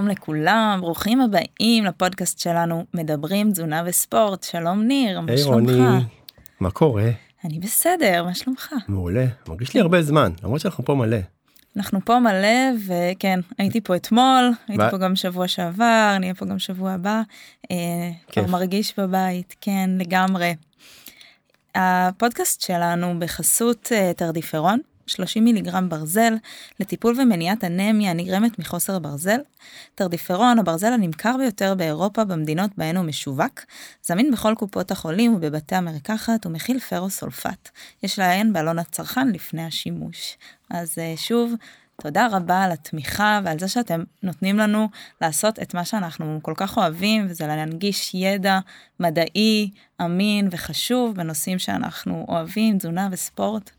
שלום לכולם, ברוכים הבאים לפודקאסט שלנו, מדברים תזונה וספורט. שלום ניר, מה היי שלומך? רוני, מה קורה? אני בסדר, מה שלומך? מעולה, מרגיש לי הרבה זמן, למרות שאנחנו פה מלא. אנחנו פה מלא, וכן, הייתי פה אתמול, הייתי? פה גם שבוע שעבר, נהיה פה גם שבוע הבא. אה, כבר. מרגיש בבית, כן, לגמרי. הפודקאסט שלנו בחסות אה, תרדיפרון, 30 מיליגרם ברזל, לטיפול ומניעת אנמיה הנגרמת מחוסר ברזל. תרדיפרון, הברזל הנמכר ביותר באירופה במדינות בהן הוא משווק, זמין בכל קופות החולים ובבתי המרקחת ומכיל פרוסולפט. יש לעיין בעלון הצרכן לפני השימוש. אז אה, שוב, תודה רבה על התמיכה ועל זה שאתם נותנים לנו לעשות את מה שאנחנו כל כך אוהבים, וזה להנגיש ידע מדעי, אמין וחשוב בנושאים שאנחנו אוהבים, תזונה וספורט.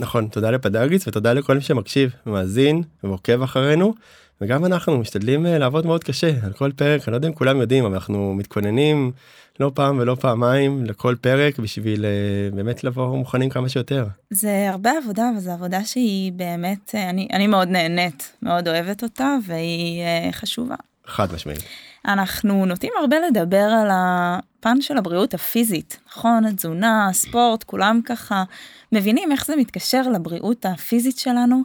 נכון, תודה לפדגיס ותודה לכל מי שמקשיב, מאזין ועוקב אחרינו. וגם אנחנו משתדלים אה, לעבוד מאוד קשה על כל פרק, אני לא יודע אם כולם יודעים, אבל אנחנו מתכוננים לא פעם ולא פעמיים לכל פרק בשביל אה, באמת לבוא מוכנים כמה שיותר. זה הרבה עבודה, אבל זו עבודה שהיא באמת, אה, אני, אני מאוד נהנית, מאוד אוהבת אותה, והיא חשובה. חד משמעית. אנחנו נוטים הרבה לדבר על הפן של הבריאות הפיזית, נכון? התזונה, הספורט, כולם ככה מבינים איך זה מתקשר לבריאות הפיזית שלנו,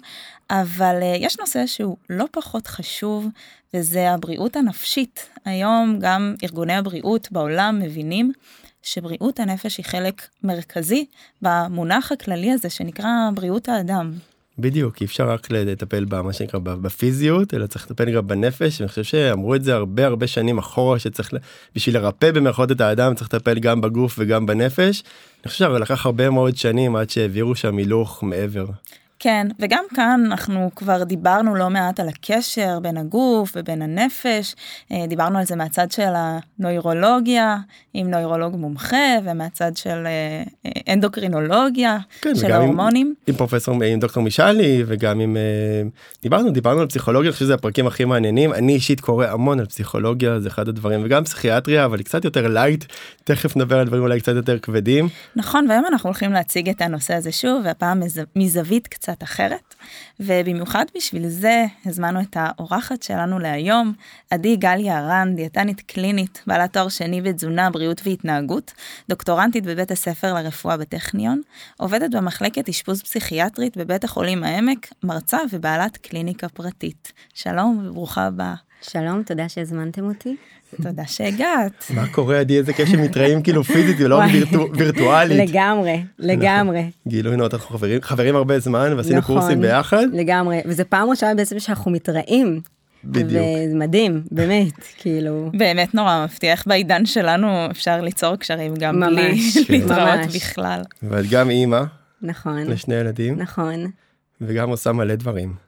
אבל uh, יש נושא שהוא לא פחות חשוב, וזה הבריאות הנפשית. היום גם ארגוני הבריאות בעולם מבינים שבריאות הנפש היא חלק מרכזי במונח הכללי הזה שנקרא בריאות האדם. בדיוק, אי אפשר רק לטפל במה שנקרא בפיזיות, אלא צריך לטפל גם בנפש, ואני חושב שאמרו את זה הרבה הרבה שנים אחורה, שצריך, בשביל לרפא במרכאות את האדם, צריך לטפל גם בגוף וגם בנפש. אני חושב שלקח הרבה מאוד שנים עד שהעבירו שם הילוך מעבר. כן, וגם כאן אנחנו כבר דיברנו לא מעט על הקשר בין הגוף ובין הנפש, אה, דיברנו על זה מהצד של הנוירולוגיה, עם נוירולוג מומחה, ומהצד של אה, אה, אנדוקרינולוגיה, כן, של וגם עם- ההורמונים. עם פרופסור עם דוקטור מישלי וגם עם דיברנו דיברנו על פסיכולוגיה אני חושב שזה הפרקים הכי מעניינים. אני אישית קורא המון על פסיכולוגיה זה אחד הדברים וגם פסיכיאטריה אבל היא קצת יותר light תכף נדבר על דברים אולי קצת יותר כבדים. נכון, והיום אנחנו הולכים להציג את הנושא הזה שוב, והפעם מז- מזווית קצת אחרת. ובמיוחד בשביל זה הזמנו את האורחת שלנו להיום, עדי גליה הרן, דיאטנית קלינית, בעלת תואר שני בתזונה, בריאות והתנהגות, דוקטורנטית בבית הספר לרפואה בטכניון, עובדת במחלקת אשפוז פסיכיאטרית בבית החולים העמק, מרצה ובעלת קליניקה פרטית. שלום וברוכה הבאה. שלום, תודה שהזמנתם אותי. תודה שהגעת. מה קורה עדי איזה כיף שמתראים כאילו פיזית ולא וירטואלית לגמרי, לגמרי, גילוי נאות אנחנו חברים חברים הרבה זמן ועשינו נכון. קורסים ביחד לגמרי, וזה פעם ראשונה בעצם שאנחנו מתראים. בדיוק. וזה מדהים, באמת, כאילו, באמת נורא מפתיע איך בעידן שלנו אפשר ליצור קשרים גם בלי כן. להתראות. בכלל. ואת גם אימא נכון, לשני ילדים נכון. וגם עושה מלא דברים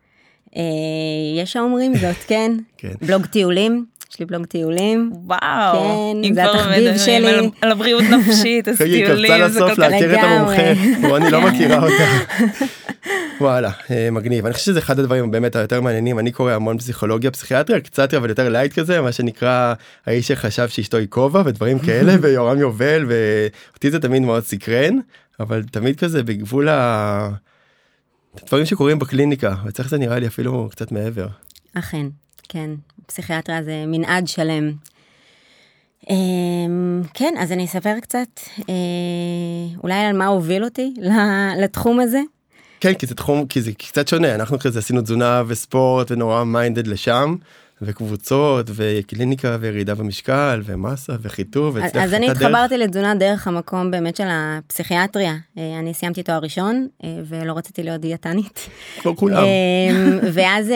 יש האומרים זאת, כן. כן. בלוג טיולים, יש לי בלוג טיולים. וואו, כן, זה התחביב שלי. על, על הבריאות נפשית, אז היא טיולים קפצה זה לסוף כל כך... להכיר את. המומחה רוני לא מכירה אותה. וואלה אה, מגניב אני חושב שזה אחד הדברים באמת היותר מעניינים אני קורא המון פסיכולוגיה פסיכיאטריה קצת אבל יותר light כזה מה שנקרא האיש שחשב שאשתו היא כובע ודברים כאלה ויורם יובל ואותי זה תמיד מאוד סקרן אבל תמיד כזה בגבול ה... דברים שקורים בקליניקה וצריך זה נראה לי אפילו קצת מעבר. אכן, כן, פסיכיאטריה זה מנעד שלם. אמ, כן, אז אני אספר קצת, אה, אולי על מה הוביל אותי לתחום הזה. כן כי זה תחום כי זה קצת שונה אנחנו כזה עשינו תזונה וספורט ונורא מיינדד לשם וקבוצות וקליניקה וירידה במשקל ומסה וחיטוב. אז, אני הייתה דרך- התחברתי לתזונה דרך המקום באמת של הפסיכיאטריה. אה, אני סיימתי תואר ראשון אה, ולא רציתי להיות דיאטנית. כמו כולם. אמ, ואז אה,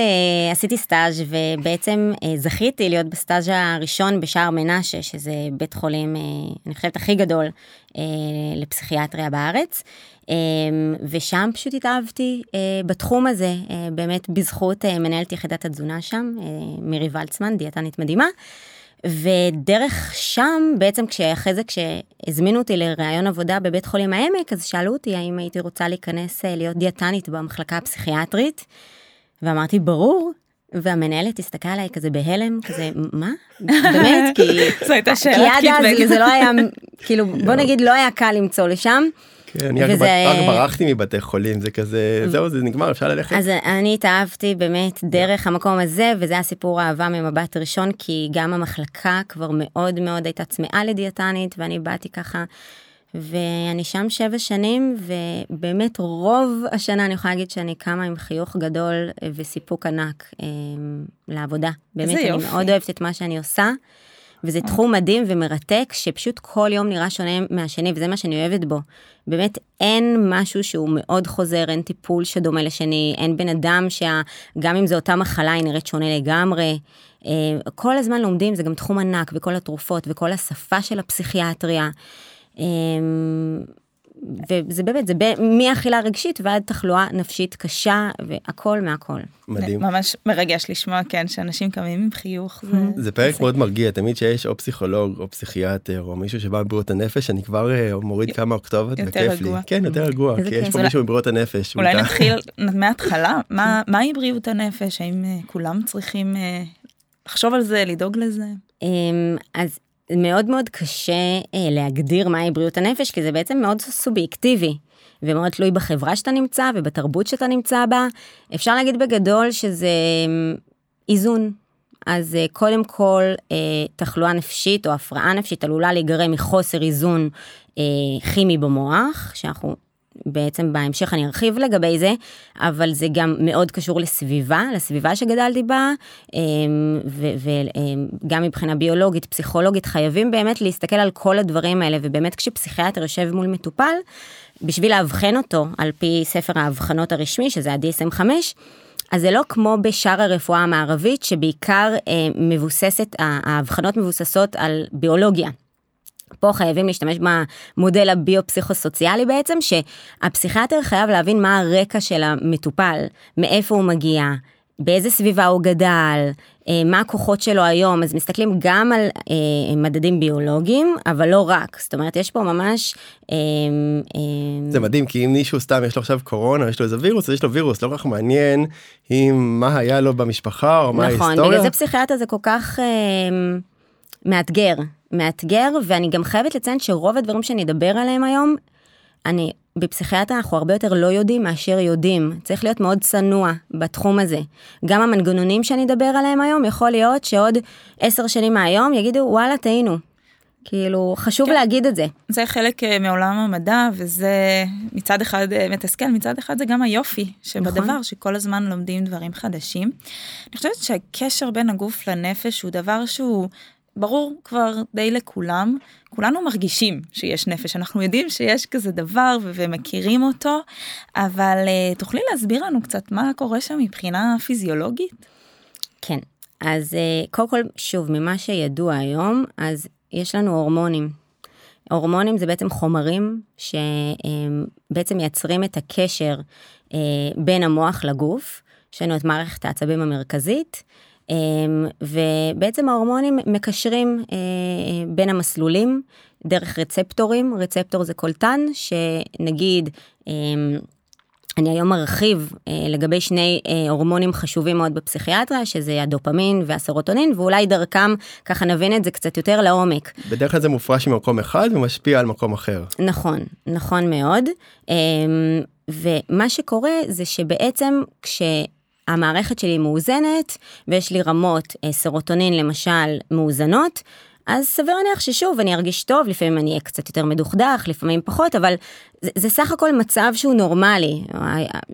עשיתי סטאז' ובעצם זכיתי להיות בסטאז' הראשון בשער מנשה, שזה בית חולים, אני חושבת, הכי גדול לפסיכיאטריה בארץ. אמ, ושם פשוט התאהבתי אה, בתחום הזה, אה, באמת בזכות אה, מנהלת יחידת התזונה שם, מירי ולצמן, דיאטנית מדהימה. ודרך שם, בעצם כשאחרי זה כשהזמינו אותי לראיון עבודה בבית חולים העמק, אז שאלו אותי האם הייתי רוצה להיכנס להיות דיאטנית במחלקה הפסיכיאטרית, ואמרתי ברור, והמנהלת הסתכלה עליי כזה בהלם, כזה מה? באמת? כי... זו הייתה כי שאלת עד אז. זה לא היה, כאילו, בוא נגיד לא היה קל למצוא לשם. כן, אני וזה- ב- רק ברחתי מבתי חולים, זה כזה, זהו, זה נגמר, אפשר ללכת. אז אני התאהבתי באמת דרך המקום הזה, וזה הסיפור אהבה ממבט ראשון, כי גם המחלקה כבר מאוד מאוד הייתה צמאה לדיאטנית, ואני באתי ככה, ואני שם שבע שנים, ובאמת רוב השנה אני יכולה להגיד שאני קמה עם חיוך גדול אה, וסיפוק ענק אה, לעבודה. באמת, אני יופי. מאוד אוהבת את מה שאני עושה. וזה תחום מדהים ומרתק, שפשוט כל יום נראה שונה מהשני, וזה מה שאני אוהבת בו. באמת אין משהו שהוא מאוד חוזר, אין טיפול שדומה לשני, אין בן אדם שגם אם זו אותה מחלה היא נראית שונה לגמרי. אה, כל הזמן לומדים, זה גם תחום ענק, וכל התרופות, וכל השפה של הפסיכיאטריה. וזה באמת, זה ב- מאכילה רגשית ועד תחלואה נפשית קשה, והכל מהכל. מדהים. ממש מרגש לשמוע כן שאנשים קמים עם חיוך. זה- זה פרק מאוד מרגיע, תמיד שיש או פסיכולוג או פסיכיאטר או מישהו שבא מבריאות הנפש, אני כבר אה, מוריד כמה אוקטובות וכיף לי. רגוע. כן, יותר רגוע, כי יש. פה מישהו מבריאות הנפש. אולי. נתחיל מההתחלה, מה- מהי בריאות הנפש? האם אה, כולם צריכים אה, לחשוב על זה, לדאוג לזה? אמ, אז מאוד מאוד קשה אה, להגדיר מהי בריאות הנפש, כי זה בעצם מאוד סובייקטיבי. ומאוד תלוי בחברה שאתה נמצא ובתרבות שאתה נמצא בה. אפשר להגיד בגדול שזה אמ, איזון. אז אה, קודם כל, אה, תחלואה נפשית או הפרעה נפשית עלולה להיגרם מחוסר איזון אה, כימי במוח, שאנחנו בעצם בהמשך אני ארחיב לגבי זה, אבל זה גם מאוד קשור לסביבה, לסביבה שגדלתי בה, וגם מבחינה ביולוגית, פסיכולוגית, חייבים באמת להסתכל על כל הדברים האלה, ובאמת כשפסיכיאטר יושב מול מטופל, בשביל לאבחן אותו על פי ספר האבחנות הרשמי, שזה ה-DSM 5, אז זה לא כמו בשאר הרפואה המערבית, שבעיקר אה, מבוססת, האבחנות מבוססות על ביולוגיה. פה חייבים להשתמש במודל הביו-פסיכוסוציאלי בעצם, שהפסיכיאטר חייב להבין מה הרקע של המטופל, מאיפה הוא מגיע, באיזה סביבה הוא גדל, אה, מה הכוחות שלו היום, אז מסתכלים גם על אה, מדדים ביולוגיים, אבל לא רק, זאת אומרת, יש פה ממש... אה, אה, זה מדהים כי אם מישהו סתם יש לו עכשיו קורונה יש לו איזה וירוס אז יש לו וירוס לא כל כך מעניין אם מה היה לו במשפחה או מה נכון, ההיסטוריה. בגלל זה פסיכיאטר זה כל כך אה, מאתגר, מאתגר, ואני גם חייבת לציין שרוב הדברים שאני אדבר עליהם היום, אני, בפסיכיאטר אנחנו הרבה יותר לא יודעים מאשר יודעים. צריך להיות מאוד צנוע בתחום הזה. גם המנגנונים שאני אדבר עליהם היום, יכול להיות שעוד עשר שנים מהיום יגידו, וואלה, טעינו. כאילו, חשוב כן. להגיד את זה. זה חלק אה, מעולם המדע וזה מצד אחד אה, מתסכל מצד אחד זה גם היופי שבדבר נכון. שכל הזמן לומדים דברים חדשים. אני חושבת שהקשר בין הגוף לנפש הוא דבר שהוא ברור כבר די לכולם כולנו מרגישים שיש נפש אנחנו יודעים שיש כזה דבר ו- ומכירים אותו אבל אה, תוכלי להסביר לנו קצת מה קורה שם מבחינה פיזיולוגית. כן, אז אה, קודם כל, שוב, ממה שידוע היום, אז יש לנו הורמונים. הורמונים זה בעצם חומרים שבעצם מייצרים את הקשר אה, בין המוח לגוף, יש לנו את מערכת העצבים המרכזית, ובעצם ההורמונים מקשרים אה, בין המסלולים דרך רצפטורים, רצפטור זה קולטן, שנגיד, אה, אני היום ארחיב אה, לגבי שני אה, הורמונים חשובים מאוד בפסיכיאטריה, שזה הדופמין והסרוטונין, ואולי דרכם ככה נבין את זה קצת יותר לעומק. בדרך כלל זה מופרש ממקום אחד ומשפיע על מקום אחר. נכון, נכון מאוד. אה, ומה שקורה זה שבעצם כשהמערכת שלי מאוזנת, ויש לי רמות אה, סרוטונין למשל מאוזנות, אז סביר להניח ששוב אני ארגיש טוב, לפעמים אני אהיה קצת יותר מדוכדך, לפעמים פחות, אבל זה, זה סך הכל מצב שהוא נורמלי.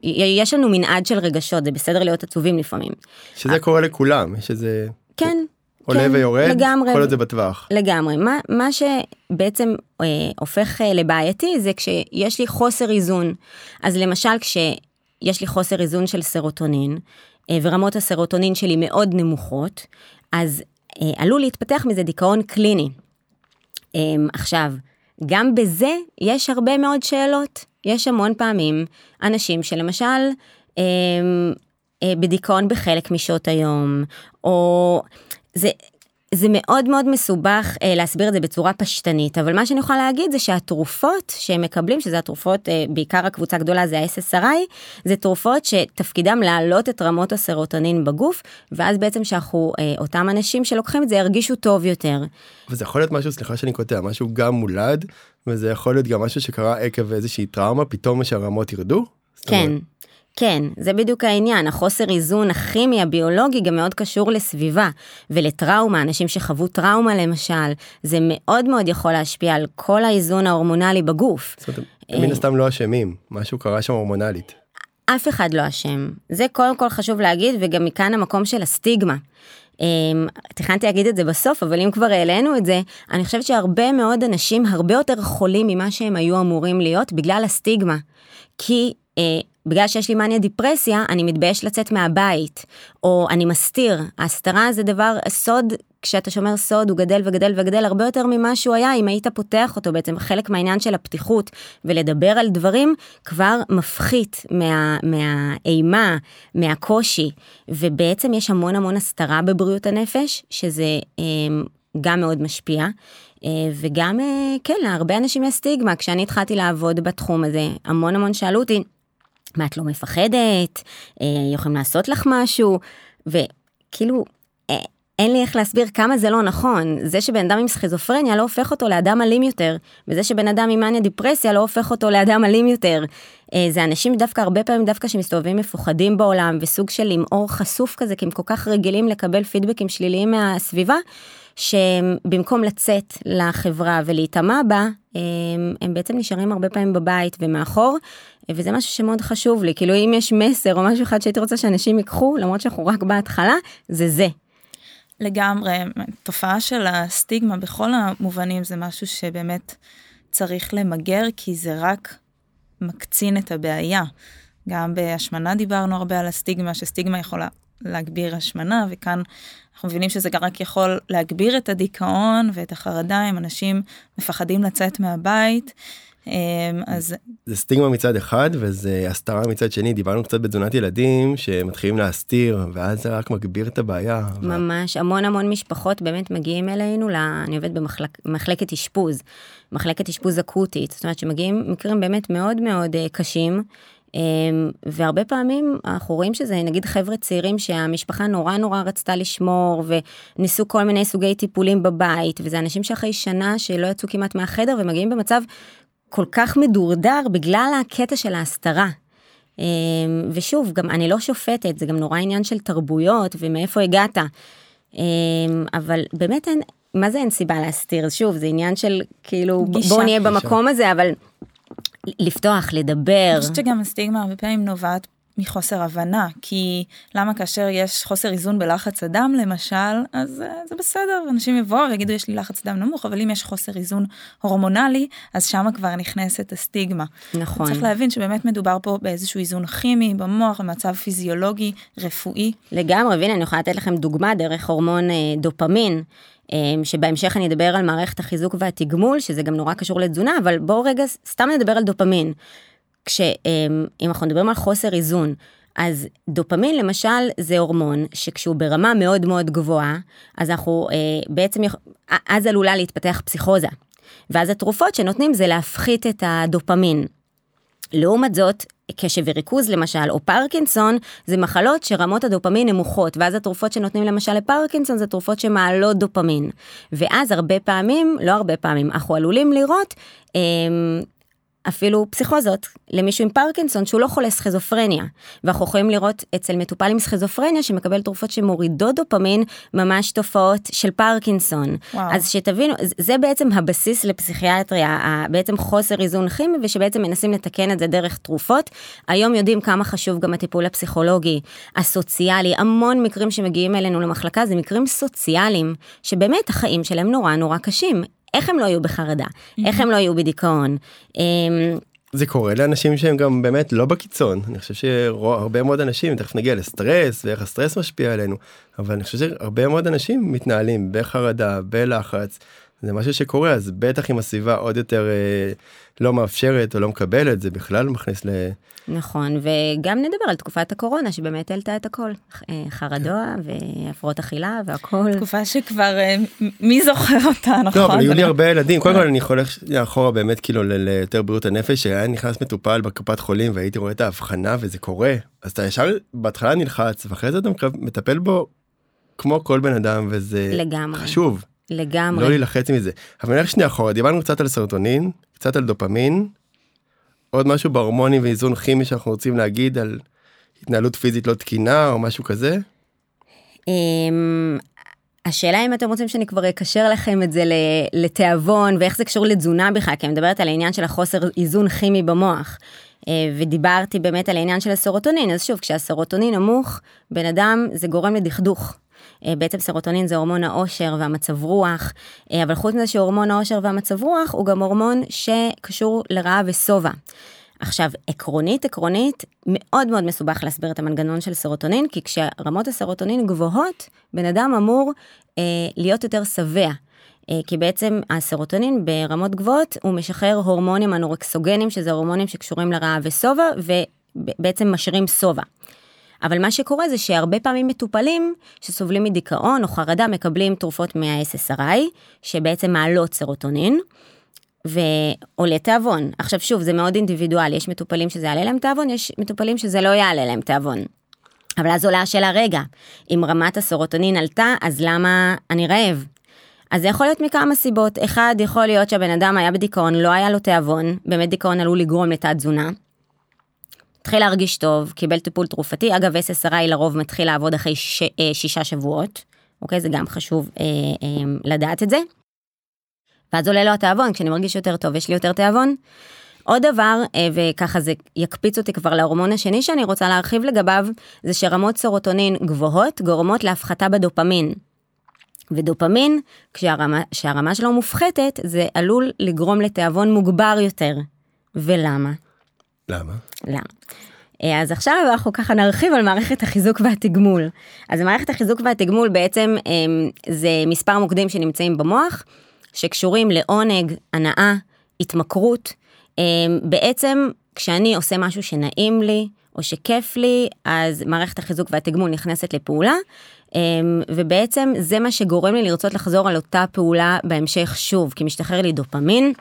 יש לנו מנעד של רגשות, זה בסדר להיות עצובים לפעמים. שזה קורה לכולם, יש איזה כן. עולה כן, ויורד, לגמרי. כל עוד זה בטווח. לגמרי. מה, מה שבעצם אה, הופך אה, לבעייתי זה כשיש לי חוסר איזון. אז למשל כשיש לי חוסר איזון של סרוטונין, אה, ורמות הסרוטונין שלי מאוד נמוכות, אז אה, עלול להתפתח מזה דיכאון קליני. אה, עכשיו, גם בזה יש הרבה מאוד שאלות. יש המון פעמים אנשים שלמשל, בדיכאון בחלק משעות היום, או זה, זה מאוד מאוד מסובך אה, להסביר את זה בצורה פשטנית, אבל מה שאני יכולה להגיד זה שהתרופות שהם מקבלים, שזה התרופות, אה, בעיקר הקבוצה הגדולה זה ה-SSRI, זה תרופות שתפקידם להעלות את רמות הסרוטונין בגוף, ואז בעצם שאנחנו, אה, אותם אנשים שלוקחים את זה ירגישו טוב יותר. וזה יכול להיות משהו, סליחה שאני קוטע, משהו גם מולד, וזה יכול להיות גם משהו שקרה עקב איזושהי טראומה, פתאום שהרמות ירדו? כן. אומרת, כן, זה בדיוק העניין, החוסר איזון הכימי הביולוגי גם מאוד קשור לסביבה ולטראומה, אנשים שחוו טראומה למשל, זה מאוד מאוד יכול להשפיע על כל האיזון ההורמונלי בגוף. זאת אומרת, הם מן הסתם לא אשמים, משהו קרה שם הורמונלית. אף אחד לא אשם, זה קודם כל חשוב להגיד וגם מכאן המקום של הסטיגמה. Um, תכננתי להגיד את זה בסוף אבל אם כבר העלינו את זה אני חושבת שהרבה מאוד אנשים הרבה יותר חולים ממה שהם היו אמורים להיות בגלל הסטיגמה. כי uh, בגלל שיש לי מניה דיפרסיה אני מתבייש לצאת מהבית או אני מסתיר. הסתרה זה דבר סוד כשאתה שומר סוד הוא גדל וגדל וגדל הרבה יותר ממה שהוא היה אם היית פותח אותו בעצם. חלק מהעניין של הפתיחות ולדבר על דברים כבר מפחית מה, מהאימה מהקושי. ובעצם יש המון המון הסתרה בבריאות הנפש שזה אה, גם מאוד משפיע. אה, וגם אה, כן להרבה אנשים יש סטיגמה. כשאני התחלתי לעבוד בתחום הזה המון המון שאלו אותי מה את לא מפחדת? אה, יכולים לעשות לך משהו? וכאילו אה, אין לי איך להסביר כמה זה לא נכון. זה שבן אדם עם סכיזופרניה לא הופך אותו לאדם אלים יותר וזה שבן אדם עם מניה דיפרסיה לא הופך אותו לאדם אלים יותר. אה, זה אנשים דווקא הרבה פעמים דווקא שמסתובבים מפוחדים בעולם וסוג של עם אור חשוף כזה כי הם כל כך רגילים לקבל פידבקים שליליים מהסביבה שבמקום לצאת לחברה ולהיטמע בה הם, הם בעצם נשארים הרבה פעמים בבית ומאחור וזה משהו שמאוד חשוב לי כאילו אם יש מסר או משהו אחד שהייתי רוצה שאנשים ייקחו למרות שאנחנו רק בהתחלה זה זה. לגמרי, תופעה של הסטיגמה בכל המובנים זה משהו שבאמת צריך למגר כי זה רק מקצין את הבעיה. גם בהשמנה דיברנו הרבה על הסטיגמה, שסטיגמה יכולה להגביר השמנה, וכאן אנחנו מבינים שזה רק יכול להגביר את הדיכאון ואת החרדה אם אנשים מפחדים לצאת מהבית. אמ, אז זה סטיגמה מצד אחד וזה הסתרה מצד שני דיברנו קצת בתזונת ילדים שמתחילים להסתיר ואז זה רק מגביר את הבעיה. ממש המון המון משפחות באמת מגיעים אלינו, לה, אני עובדת במחלקת אשפוז, מחלקת אשפוז אקוטית, זאת אומרת שמגיעים מקרים באמת מאוד מאוד אה, קשים. אמ, והרבה פעמים אנחנו רואים שזה נגיד חבר'ה צעירים שהמשפחה נורא נורא רצתה לשמור וניסו כל מיני סוגי טיפולים בבית וזה אנשים שאחרי שנה שלא יצאו כמעט מהחדר ומגיעים במצב כל כך מדורדר בגלל הקטע של ההסתרה. אמ, ושוב, גם אני לא שופטת, זה גם נורא עניין של תרבויות ומאיפה הגעת. אמ, אבל באמת אין, מה זה אין סיבה להסתיר? שוב, זה עניין של כאילו, גישה. בואו נהיה במקום הזה, אבל לפתוח, לדבר. אני חושבת שגם הסטיגמה הרבה פעמים נובעת מחוסר הבנה כי למה כאשר יש חוסר איזון בלחץ הדם למשל אז uh, זה בסדר אנשים יבואו ויגידו יש לי לחץ דם נמוך אבל אם יש חוסר איזון הורמונלי אז שמה כבר נכנסת הסטיגמה. נכון. צריך להבין שבאמת מדובר פה באיזשהו איזון כימי במוח במצב פיזיולוגי רפואי. לגמרי, והנה אני יכולה לתת לכם דוגמה דרך הורמון אה, דופמין. אה, שבהמשך אני אדבר על מערכת החיזוק והתגמול שזה גם נורא קשור לתזונה אבל בואו רגע סתם נדבר על דופמין. כשאם אנחנו מדברים על חוסר איזון אז דופמין למשל זה הורמון שכשהוא ברמה מאוד מאוד גבוהה אז אנחנו אה, בעצם יכ- אז עלולה להתפתח פסיכוזה. ואז התרופות שנותנים זה להפחית את הדופמין. לעומת זאת, קשב וריכוז למשל, או פרקינסון, זה מחלות שרמות הדופמין נמוכות, ואז התרופות שנותנים למשל לפרקינסון זה תרופות שמעלות דופמין. ואז הרבה פעמים, לא הרבה פעמים, אנחנו עלולים לראות אה, אפילו פסיכוזות למישהו עם פרקינסון שהוא לא חולה סכיזופרניה. ואנחנו יכולים לראות אצל מטופל עם סכיזופרניה שמקבל תרופות שמורידות דופמין ממש תופעות של פרקינסון. וואו. אז שתבינו, זה- בעצם הבסיס לפסיכיאטריה, בעצם חוסר איזון כימי ושבעצם מנסים לתקן את זה דרך תרופות. היום יודעים כמה חשוב גם הטיפול הפסיכולוגי, הסוציאלי, המון מקרים שמגיעים אלינו למחלקה זה מקרים סוציאליים, שבאמת החיים שלהם נורא נורא קשים. איך הם לא יהיו בחרדה? איך הם לא יהיו בדיכאון? אמ, זה קורה לאנשים שהם גם באמת לא בקיצון אני חושב שהרבה מאוד אנשים תכף נגיע לסטרס ואיך הסטרס משפיע עלינו אבל אני חושב שהרבה מאוד אנשים מתנהלים בחרדה בלחץ זה משהו שקורה אז בטח אם הסביבה עוד יותר אה, לא מאפשרת או לא מקבלת זה בכלל מכניס ל... נכון, וגם נדבר על תקופת הקורונה שבאמת העלתה את הכל, אה, חרדוע והפרעות אכילה והכל. תקופה שכבר אה, מי זוכר אותה נכון? לא אבל היו לי הרבה ילדים קודם כל אני חולך לאחורה באמת כאילו ליותר בריאות הנפש שהיה נכנס מטופל בקופת חולים והייתי רואה את ההבחנה וזה קורה אז אתה ישר בהתחלה נלחץ ואחרי זה אתה מטפל בו כמו כל בן אדם וזה לגמרי. חשוב לגמרי. לא להילחץ מזה אבל נלך שנייה אחורה דיברנו קצת על סרטונין קצת על דופמין. עוד משהו בהורמונים ואיזון כימי שאנחנו רוצים להגיד על התנהלות פיזית לא תקינה או משהו כזה. אמ, השאלה אם אתם רוצים שאני כבר אקשר לכם את זה ל- לתיאבון ואיך זה קשור לתזונה בכלל, כי אני מדברת על העניין של החוסר איזון כימי במוח. אה, ודיברתי באמת על העניין של הסרוטונין, אז שוב, כשהסרוטונין נמוך, בן אדם זה גורם לדכדוך. אה, בעצם סרוטונין זה הורמון העושר והמצב רוח, אה, אבל חוץ מזה שהורמון העושר והמצב רוח הוא גם הורמון שקשור לרעב ושובע. עכשיו, עקרונית, עקרונית, מאוד מאוד מסובך להסביר את המנגנון של סרוטונין, כי כשרמות הסרוטונין גבוהות, בן אדם אמור אה, להיות יותר שבע. אה, כי בעצם הסרוטונין ברמות גבוהות הוא משחרר הורמונים אנורקסוגנים, שזה הורמונים שקשורים לרעב ושובע, ובעצם משאירים שובע. אבל מה שקורה זה שהרבה פעמים מטופלים שסובלים מדיכאון או חרדה מקבלים תרופות מה-SSRI, שבעצם מעלות סרוטונין. ועולה תיאבון. עכשיו שוב, זה מאוד אינדיבידואלי, יש מטופלים שזה יעלה להם תיאבון, יש מטופלים שזה לא יעלה להם תיאבון. אבל אז עולה השאלה, רגע, אם רמת הסרוטונין עלתה, אז למה אני רעב? אז זה יכול להיות מכמה סיבות. אחד, יכול להיות שהבן אדם היה בדיכאון, לא היה לו תיאבון, באמת דיכאון עלול לגרום לתת תזונה. התחיל להרגיש טוב, קיבל טיפול תרופתי, אגב SSRI לרוב מתחיל לעבוד אחרי ש... אה, שישה שבועות, אוקיי? זה גם חשוב אה, אה, לדעת את זה. ואז עולה לו התיאבון, כשאני מרגיש יותר טוב, יש לי יותר תיאבון. עוד דבר, אה, וככה זה יקפיץ אותי כבר להורמון השני שאני רוצה להרחיב לגביו, זה שרמות סרוטונין גבוהות גורמות להפחתה בדופמין. ודופמין, כשהרמה, כשהרמה שלו מופחתת, זה עלול לגרום לתיאבון מוגבר יותר. ולמה? למה? למה? אה, אז עכשיו אנחנו ככה נרחיב על מערכת החיזוק והתגמול. אז מערכת החיזוק והתגמול בעצם אה, זה מספר מוקדים שנמצאים במוח, שקשורים לעונג, הנאה, התמכרות. אה, בעצם כשאני עושה משהו שנעים לי, או שכיף לי, אז מערכת החיזוק והתגמול נכנסת לפעולה, אה, ובעצם זה מה שגורם לי לרצות לחזור על אותה פעולה בהמשך שוב, כי משתחרר לי דופמין,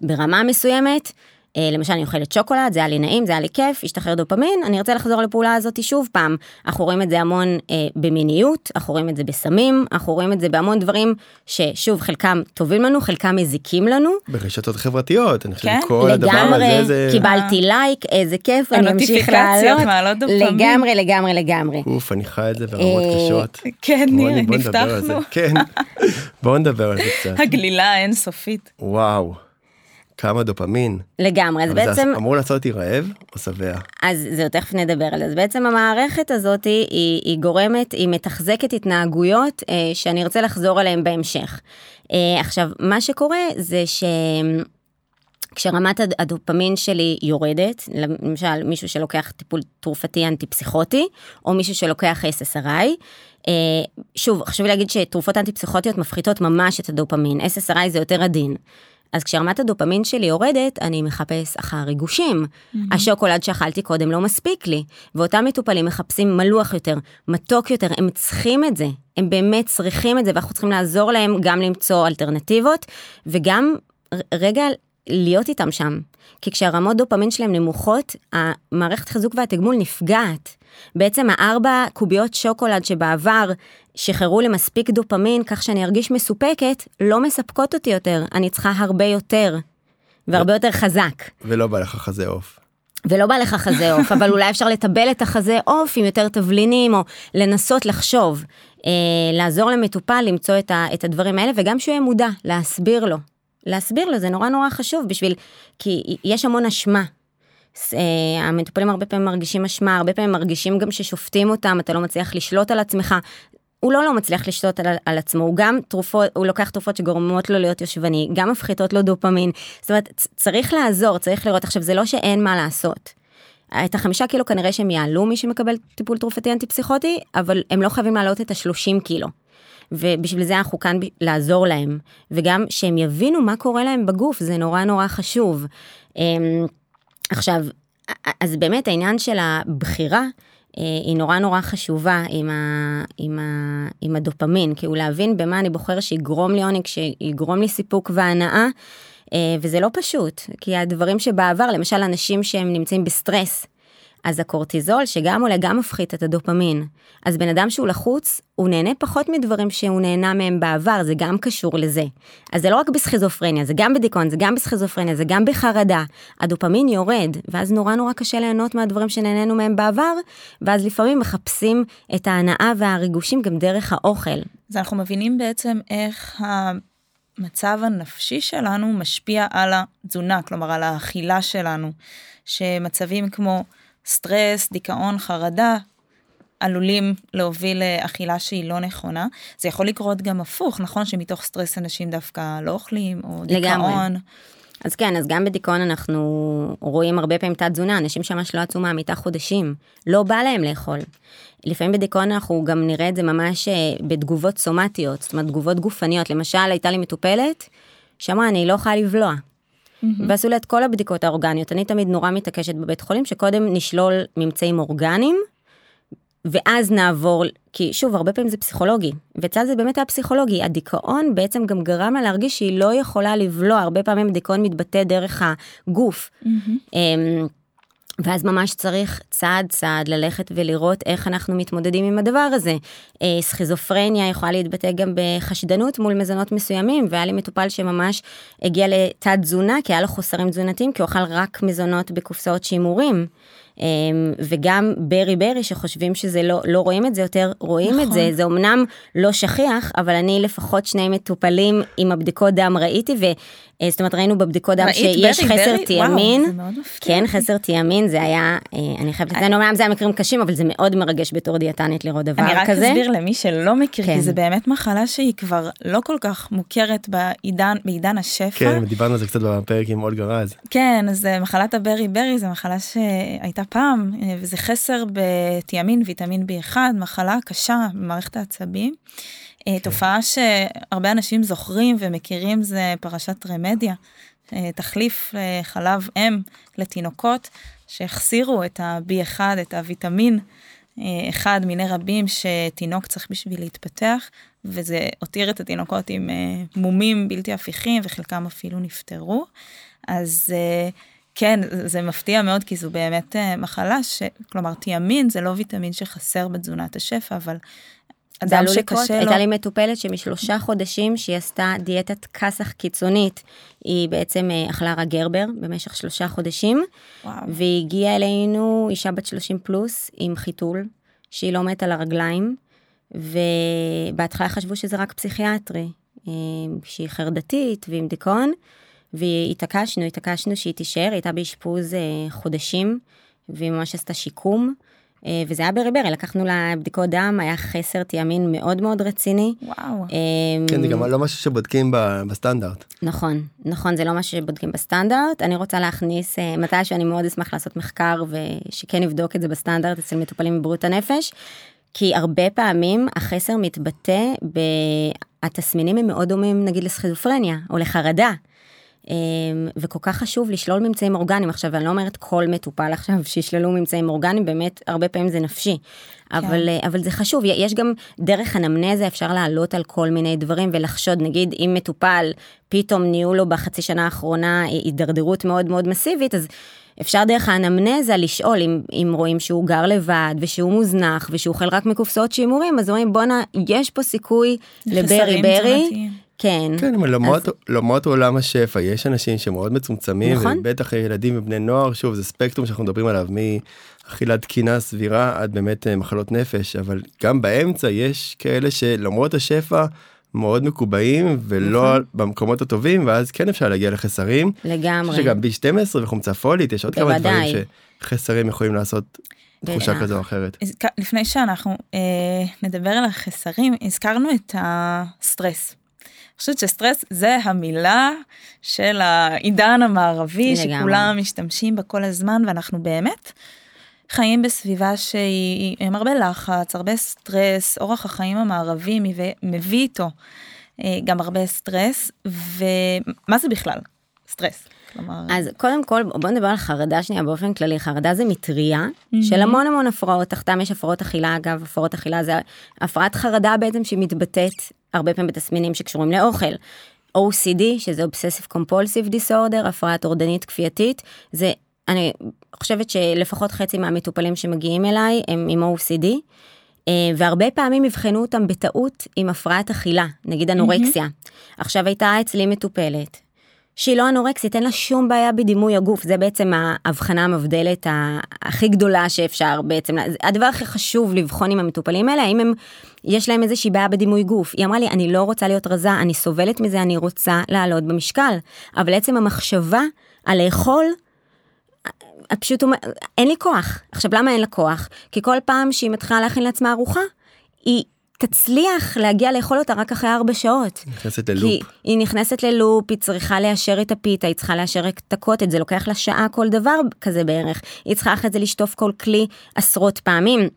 ברמה מסוימת, למשל אני אוכלת שוקולד, זה היה לי נעים, זה היה לי כיף, השתחרר דופמין, אני ארצה לחזור לפעולה הזאת שוב פעם. אנחנו רואים את זה המון אה, במיניות, אנחנו רואים את זה בסמים, אנחנו רואים את זה בהמון דברים ששוב חלקם טובים לנו, חלקם מזיקים לנו. ברשתות חברתיות אני חושב כן, שכל הדבר לגמרי, הזה זה קיבלתי לייק, איזה כיף, אני אמשיך לעלות. דופמין. לגמרי, לגמרי, לגמרי. אוף אני חי את זה ברמות אה, קשות. כן, בוא ניר, נ- בוא נדבר על זה. נפתחנו. כן. בוא נדבר על זה קצת. הגלילה האינסופית. וואו. כמה דופמין. לגמרי, אז אבל זה בעצם... אמור לעשות אותי רעב או שבע? אז זהו, תכף נדבר על זה. אז בעצם המערכת הזאת היא, היא גורמת, היא מתחזקת התנהגויות אה, שאני ארצה לחזור עליהן בהמשך. אה, עכשיו, מה שקורה זה ש... כשרמת הד- הדופמין שלי יורדת, למשל מישהו שלוקח טיפול תרופתי אנטי פסיכוטי, או מישהו שלוקח SSRI, אה, שוב, חשוב לי להגיד שתרופות אנטי פסיכוטיות מפחיתות ממש את הדופמין, SSRI זה יותר עדין. אז כשרמת הדופמין שלי יורדת, אני מחפש אחר ריגושים. השוקולד שאכלתי קודם לא מספיק לי, ואותם מטופלים מחפשים מלוח יותר, מתוק יותר, הם צריכים את זה, הם באמת צריכים את זה, ואנחנו צריכים לעזור להם גם למצוא אלטרנטיבות, וגם רגע להיות איתם שם. כי כשהרמות דופמין שלהם נמוכות, המערכת חיזוק והתגמול נפגעת. בעצם הארבע קוביות שוקולד שבעבר שחררו לי מספיק דופמין כך שאני ארגיש מסופקת, לא מספקות אותי יותר, אני צריכה הרבה יותר. והרבה יותר חזק. ולא בא לך חזה עוף. ולא בא לך חזה עוף, אבל אולי אפשר לטבל את החזה עוף עם יותר תבלינים, או לנסות לחשוב, אה, לעזור למטופל למצוא את, ה, את הדברים האלה, וגם שהוא יהיה מודע, להסביר לו. להסביר לו, זה נורא נורא חשוב בשביל, כי יש המון אשמה. אה, המטופלים הרבה פעמים מרגישים אשמה, הרבה פעמים מרגישים גם ששופטים אותם, אתה לא מצליח לשלוט על עצמך. הוא לא לא מצליח לשלוט על, על עצמו, הוא גם תרופות, הוא לוקח תרופות שגורמות לו להיות יושבני, גם מפחיתות לו דופמין. זאת אומרת, צריך לעזור, צריך לראות. עכשיו, זה לא שאין מה לעשות. את החמישה קילו כנראה שהם יעלו מי שמקבל טיפול תרופתי אנטי פסיכוטי, אבל הם לא חייבים להעלות את השלושים קילו. ובשביל זה אנחנו כאן לעזור להם, וגם שהם יבינו מה קורה להם בגוף, זה נורא נורא חשוב. אמ, עכשיו, אז באמת העניין של הבחירה, היא נורא נורא חשובה עם, ה, עם, ה, עם הדופמין, כאילו להבין במה אני בוחר שיגרום לי עונג, שיגרום לי סיפוק והנאה, אה, וזה לא פשוט, כי הדברים שבעבר, למשל אנשים שהם נמצאים בסטרס, אז הקורטיזול שגם עולה גם מפחית את הדופמין. אז בן אדם שהוא לחוץ, הוא נהנה פחות מדברים שהוא נהנה מהם בעבר, זה גם קשור לזה. אז זה לא רק בסכיזופרניה, זה גם בדיכאון, זה גם בסכיזופרניה, זה גם בחרדה. הדופמין יורד, ואז נורא נורא קשה ליהנות מהדברים שנהנינו מהם בעבר, ואז לפעמים מחפשים את ההנאה והריגושים גם דרך האוכל. אז אנחנו מבינים בעצם איך המצב הנפשי שלנו משפיע על התזונה, כלומר על האכילה שלנו, שמצבים כמו סטרס, דיכאון, חרדה, עלולים להוביל לאכילה שהיא לא נכונה. זה יכול לקרות גם הפוך, נכון? שמתוך סטרס אנשים דווקא לא אוכלים, או דיכאון. לגמרי. אז כן, אז גם בדיכאון אנחנו רואים הרבה פעמים תת תזונה, אנשים שממש לא יצאו מהמיטה חודשים, לא בא להם לאכול. לפעמים בדיכאון אנחנו גם נראה את זה ממש אה, בתגובות סומטיות, זאת אומרת תגובות גופניות. למשל, הייתה לי מטופלת שאמרה, אני לא יכולה לבלוע. Mm-hmm. ועשו לה את כל הבדיקות האורגניות. אני תמיד נורא מתעקשת בבית חולים שקודם נשלול ממצאים אורגניים, ואז נעבור, כי שוב, הרבה פעמים זה פסיכולוגי, ואצלה זה באמת היה פסיכולוגי. הדיכאון בעצם גם גרם לה להרגיש שהיא לא יכולה לבלוע, הרבה פעמים דיכאון מתבטא דרך הגוף. Mm-hmm. ואז ממש צריך צעד צעד ללכת ולראות איך אנחנו מתמודדים עם הדבר הזה. אה, סכיזופרניה יכולה להתבטא גם בחשדנות מול מזונות מסוימים, והיה לי מטופל שממש הגיע לתת תזונה, כי היה לו חוסרים תזונתיים, כי הוא אכל רק מזונות בקופסאות שימורים. אמ, וגם ברי ברי שחושבים שזה לא, לא רואים את זה יותר, רואים נכון. את זה, זה אמנם לא שכיח, אבל אני לפחות שני מטופלים עם הבדיקות דם ראיתי, ו... אה, זאת אומרת ראינו בבדיקות דם שיש ברי, חסר? תיאמין, כן חסר תיאמין, זה היה, אה, אני חייבת לציין, אומנם זה היה מקרים קשים, אבל זה מאוד מרגש בתור דיאטנית לראות דבר כזה. אני רק. אסביר למי שלא מכיר, כן. כי זה באמת מחלה שהיא כבר לא כל כך מוכרת בעידן, בעידן השפע. כן, דיברנו על זה קצת בפרק עם אולגה רז. כן, אז אה, מחלת הברי ברי זה מחלה שהייתה הייתה פעם, אה, וזה חסר בתיאמין, ויטמין B1, מחלה קשה במערכת העצבים. אה, כן. תופעה שהרבה אנשים זוכרים ומכירים זה פרשת רמדיה, אה, תחליף חלב אם לתינוקות שהחסירו את ה-B1, את הוויטמין אחד מיני רבים שתינוק צריך בשביל להתפתח, וזה הותיר את התינוקות עם מומים בלתי הפיכים וחלקם אפילו נפטרו. אז כן, זה מפתיע מאוד כי זו באמת אה, מחלה ש... כלומר, תיאמין זה לא ויטמין שחסר בתזונת השפע, אבל אדם שקשה לו... הייתה לי מטופלת שמשלושה חודשים שהיא עשתה דיאטת כסח קיצונית, היא בעצם אה, אכלה רק גרבר במשך שלושה חודשים, וואו. והיא הגיעה אלינו אישה בת 30 פלוס עם חיתול, שהיא לא מתה על הרגליים, ובהתחלה חשבו שזה רק פסיכיאטרי, אה, שהיא חרדתית ועם דיכאון. והתעקשנו, התעקשנו שהיא תישאר, היא הייתה באשפוז אה, חודשים, והיא ממש עשתה שיקום. אה, וזה היה ברי ברי, לקחנו לה בדיקות דם, היה חסר תיאמין מאוד מאוד רציני. וואו. אה, כן, זה גם לא משהו שבודקים בסטנדרט. נכון, נכון, זה לא משהו שבודקים בסטנדרט. אני רוצה להכניס, מתי שאני מאוד אשמח לעשות מחקר ושכן נבדוק את זה בסטנדרט אצל מטופלים בבריאות הנפש. כי הרבה פעמים החסר מתבטא בתסמינים הם מאוד דומים נגיד לסכיזופרניה או לחרדה. אמ, וכל כך חשוב לשלול ממצאים אורגניים. עכשיו אני לא אומרת כל מטופל עכשיו שישללו ממצאים אורגניים באמת הרבה פעמים זה נפשי. כן. אבל אה, אבל זה חשוב. יש גם דרך אנמנזה אפשר לעלות על כל מיני דברים ולחשוד. נגיד אם מטופל פתאום נהיו לו בחצי שנה האחרונה הידרדרות מאוד מאוד מסיבית אז. אפשר דרך האנמנזה לשאול אם, אם רואים שהוא גר לבד ושהוא מוזנח ושהוא אוכל רק מקופסאות שימורים אז אומרים בואנה יש פה סיכוי לברי ברי כן. כן, אבל למרות, אז... למרות עולם השפע, יש אנשים שמאוד מצומצמים, נכון. ובטח ילדים ובני נוער, שוב, זה ספקטרום שאנחנו מדברים עליו, מאכילת תקינה סבירה עד באמת אה, מחלות נפש, אבל גם באמצע יש כאלה שלמרות השפע, מאוד מקובעים ולא נכון. במקומות הטובים ואז כן אפשר להגיע לחסרים. לגמרי. שגם B12 וחומצה פולית יש עוד בוודאי. כמה דברים שחסרים יכולים לעשות תחושה כזו או אחרת. לפני שאנחנו אה, נדבר על החסרים הזכרנו את הסטרס. חושבת שסטרס זה המילה של העידן המערבי לגמרי. שכולם משתמשים בה כל הזמן ואנחנו באמת חיים בסביבה שהיא עם הרבה לחץ, הרבה סטרס, אורח החיים המערבי מביא, מביא איתו אה, גם הרבה סטרס, ומה זה בכלל? סטרס. כלומר... אז קודם כל בוא נדבר על חרדה שנייה באופן כללי חרדה זה מטריה mm-hmm. של המון המון הפרעות תחתם יש הפרעות אכילה אגב הפרעות אכילה זה הפרעת חרדה בעצם שמתבטאת הרבה פעמים בתסמינים שקשורים לאוכל. OCD שזה Obsessive Compulsive Disorder הפרעה טורדנית כפייתית זה אני חושבת שלפחות חצי מהמטופלים שמגיעים אליי הם עם OCD. אה, והרבה פעמים יבחנו אותם בטעות עם הפרעת אכילה, נגיד אנורקסיה. Mm-hmm. עכשיו הייתה אצלי מטופלת שהיא לא אנורקסית, אין לה שום בעיה בדימוי הגוף, זה בעצם ההבחנה המבדלת הכי גדולה שאפשר בעצם, הדבר הכי חשוב לבחון עם המטופלים האלה, האם הם, יש להם איזושהי בעיה בדימוי גוף. היא אמרה לי, אני לא רוצה להיות רזה, אני סובלת מזה, אני רוצה לעלות במשקל, אבל עצם המחשבה על לאכול, פשוט אין לי כוח. עכשיו למה אין לה כוח? כי כל פעם שהיא מתחילה להכין לעצמה ארוחה, היא תצליח להגיע לאכול אותה רק אחרי ארבע שעות. נכנסת ללופ. כי היא נכנסת ללופ, היא צריכה ליישר את הפיתה, היא צריכה ליישר את הקוטג', זה לוקח לה שעה כל דבר כזה בערך. היא צריכה אחרי זה לשטוף כל כלי עשרות פעמים,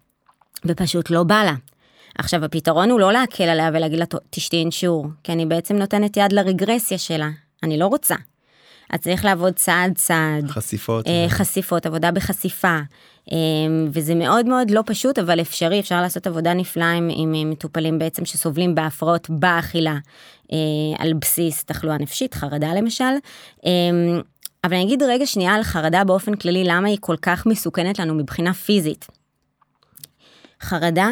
ופשוט לא בא לה. עכשיו הפתרון הוא לא להקל עליה ולהגיד לה תשתי אינשור, כי אני בעצם נותנת יד לרגרסיה שלה, אני לא רוצה. אז צריך לעבוד צעד צעד. חשיפות. אה, חשיפות, עבודה בחשיפה. אה, וזה מאוד מאוד לא פשוט, אבל אפשרי, אפשר לעשות עבודה נפלאה עם, עם מטופלים בעצם שסובלים בהפרעות באכילה, אה, על בסיס תחלואה נפשית, חרדה למשל. אה, אבל אני אגיד רגע שנייה על חרדה באופן כללי, למה היא כל כך מסוכנת לנו מבחינה פיזית. חרדה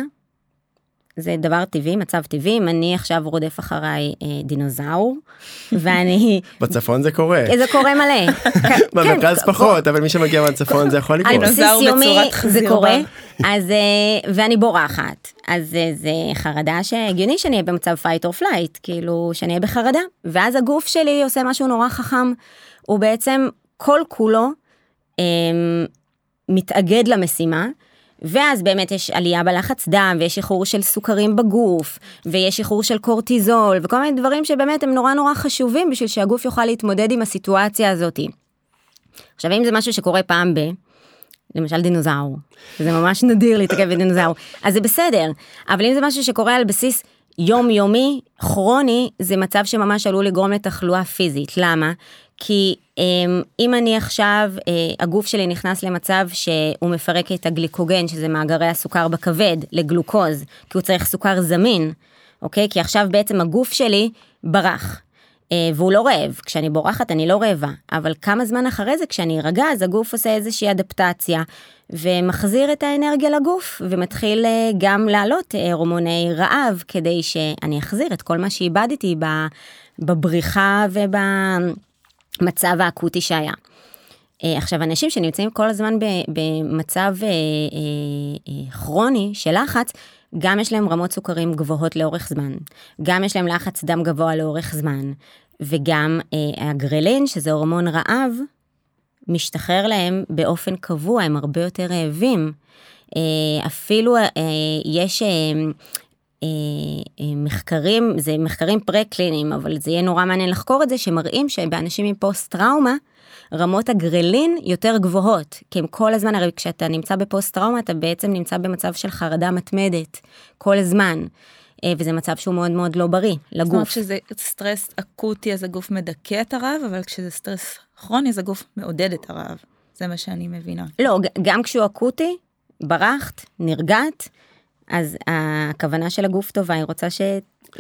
זה דבר טבעי, מצב טבעי, אם אני עכשיו רודף אחריי אה, דינוזאור, ואני... בצפון זה קורה. זה קורה מלא. במרכז כן, פחות, אבל מי שמגיע מהצפון זה יכול לקרות. על בסיס יומי זה קורה, אז, אה, ואני בורחת. אז אה, זה חרדה שהגיוני שאני אהיה במצב fight or flight, כאילו שאני אהיה בחרדה. ואז הגוף שלי עושה משהו נורא חכם, הוא בעצם כל כולו אה, מתאגד למשימה. ואז באמת יש עלייה בלחץ דם, ויש איחור של סוכרים בגוף, ויש איחור של קורטיזול, וכל מיני דברים שבאמת הם נורא נורא חשובים בשביל שהגוף יוכל להתמודד עם הסיטואציה הזאת. עכשיו אם זה משהו שקורה פעם ב... למשל דינוזאור, זה ממש נדיר להתעכב בדינוזאור, אז זה בסדר, אבל אם זה משהו שקורה על בסיס יומיומי, כרוני, זה מצב שממש עלול לגרום לתחלואה פיזית. למה? כי אם אני עכשיו, אה, הגוף שלי נכנס למצב שהוא מפרק את הגליקוגן, שזה מאגרי הסוכר בכבד, לגלוקוז, כי הוא צריך סוכר זמין, אוקיי? כי עכשיו בעצם הגוף שלי ברח. אה, והוא לא רעב, כשאני בורחת אני לא רעבה, אבל כמה זמן אחרי זה כשאני ארגע אז הגוף עושה איזושהי אדפטציה ומחזיר את האנרגיה לגוף ומתחיל אה, גם לעלות הורמוני רעב כדי שאני אחזיר את כל מה שאיבדתי בבריחה וב... מצב האקוטי שהיה. אה, עכשיו אנשים שנמצאים כל הזמן במצב אה, אה, כרוני של לחץ, גם יש להם רמות סוכרים גבוהות לאורך זמן, גם יש להם לחץ דם גבוה לאורך זמן, וגם הגרלין, שזה הורמון רעב, משתחרר להם באופן קבוע, הם הרבה יותר רעבים. אפילו יש מחקרים, זה מחקרים פרה-קליניים, אבל זה יהיה נורא מעניין לחקור את זה, שמראים שבאנשים עם פוסט טראומה, רמות הגרלין יותר גבוהות, כי הם כל הזמן, הרי כשאתה נמצא בפוסט טראומה, אתה בעצם נמצא במצב של חרדה מתמדת, כל הזמן. אה, וזה מצב שהוא מאוד מאוד לא בריא לגוף. זאת אומרת שזה סטרס אקוטי אז הגוף מדכא את הרעב, אבל כשזה סטרס כרוני אז הגוף מעודד את הרעב. זה מה שאני מבינה. לא, גם כשהוא אקוטי, ברחת, נרגעת, אז הכוונה של הגוף טובה, היא רוצה ש...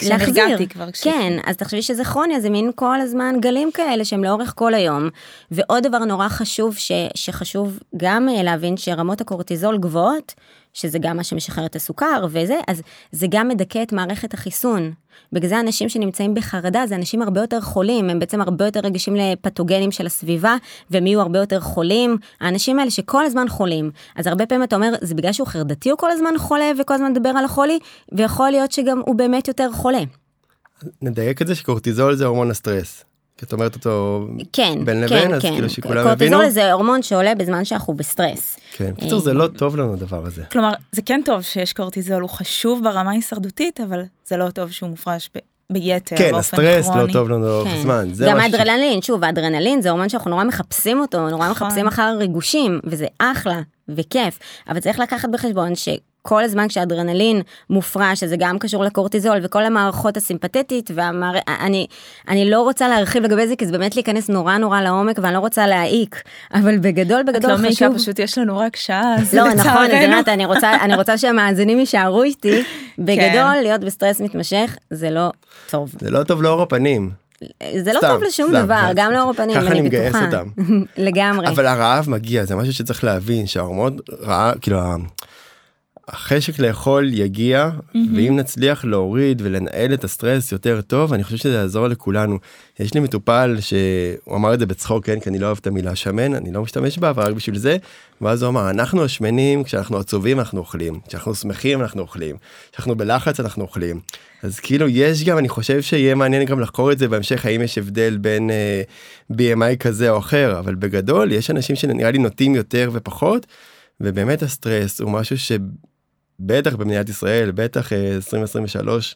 להחזיר. כבר כש... כן, אז תחשבי שזה כרוני, זה מין כל הזמן גלים כאלה שהם לאורך כל היום. ועוד דבר נורא חשוב, ש... שחשוב גם אה, להבין שרמות הקורטיזול גבוהות, שזה גם מה שמשחרר את הסוכר וזה, אז זה גם מדכא את מערכת החיסון. בגלל זה אנשים שנמצאים בחרדה זה אנשים הרבה יותר חולים, הם בעצם הרבה יותר רגישים לפתוגנים של הסביבה, והם יהיו הרבה יותר חולים. האנשים האלה שכל הזמן חולים, אז הרבה פעמים אתה אומר, זה בגלל שהוא חרדתי הוא כל הזמן חולה וכל הזמן מדבר על החולי, ויכול להיות שגם הוא באמת יותר חולה. נדייק את זה שקורטיזול זה הורמון הסטרס. כי את אומרת אותו כן, בין כן, לבין, אז כן. כאילו שכולם הבינו. קורטיזול זה הורמון שעולה בזמן שאנחנו בסטרס. כן, בקיצור זה לא טוב לנו הדבר הזה. כלומר, זה כן טוב שיש קורטיזול, הוא חשוב ברמה הישרדותית, אבל זה לא טוב שהוא מופרש ב... ביתר, כן, הסטרס לא טוב לנו לאורך כן. זמן. גם האדרנלין, שוב, האדרנלין זה הורמון שאנחנו נורא מחפשים אותו, נורא נכון. מחפשים אחר ריגושים, וזה אחלה, וכיף, אבל צריך לקחת בחשבון ש... כל הזמן כשאדרנלין מופרש, שזה גם קשור לקורטיזול וכל המערכות הסימפתטית והמער... אני, אני לא רוצה להרחיב לגבי זה כי זה באמת להיכנס נורא נורא לעומק ואני לא רוצה להעיק, אבל בגדול בגדול את לא חשוב. מעיקה, פשוט יש לנו רק שעה, אז לא, נכון, לצערנו. אז באמת, אני רוצה, אני רוצה שהמאזינים יישארו איתי. כן. בגדול, להיות בסטרס מתמשך זה לא טוב. זה לא טוב לאור הפנים. זה לא סתם, טוב לשום סתם, דבר, גם לאור הפנים, ככה אני אני מגייס בטוחה. אותם. לגמרי. אבל הרעב מגיע, זה משהו שצריך להבין, שההורמון רעב, כאילו החשק לאכול יגיע, ואם נצליח להוריד ולנהל את הסטרס יותר טוב, אני חושב שזה יעזור לכולנו. יש לי מטופל שהוא אמר את זה בצחוק, כן, כי אני לא אוהב את המילה שמן, אני לא משתמש בה, אבל רק בשביל זה, ואז הוא אמר, אנחנו השמנים, כשאנחנו עצובים אנחנו אוכלים, כשאנחנו שמחים אנחנו אוכלים, כשאנחנו בלחץ אנחנו אוכלים. אז כאילו יש גם, אני חושב שיהיה מעניין גם לחקור את זה בהמשך, האם יש הבדל בין אה, BMI כזה או אחר, אבל בגדול יש אנשים שנראה לי נוטים יותר ופחות, ובאמת הסטרס הוא משהו שבטח במדינת ישראל, בטח אה, 2023,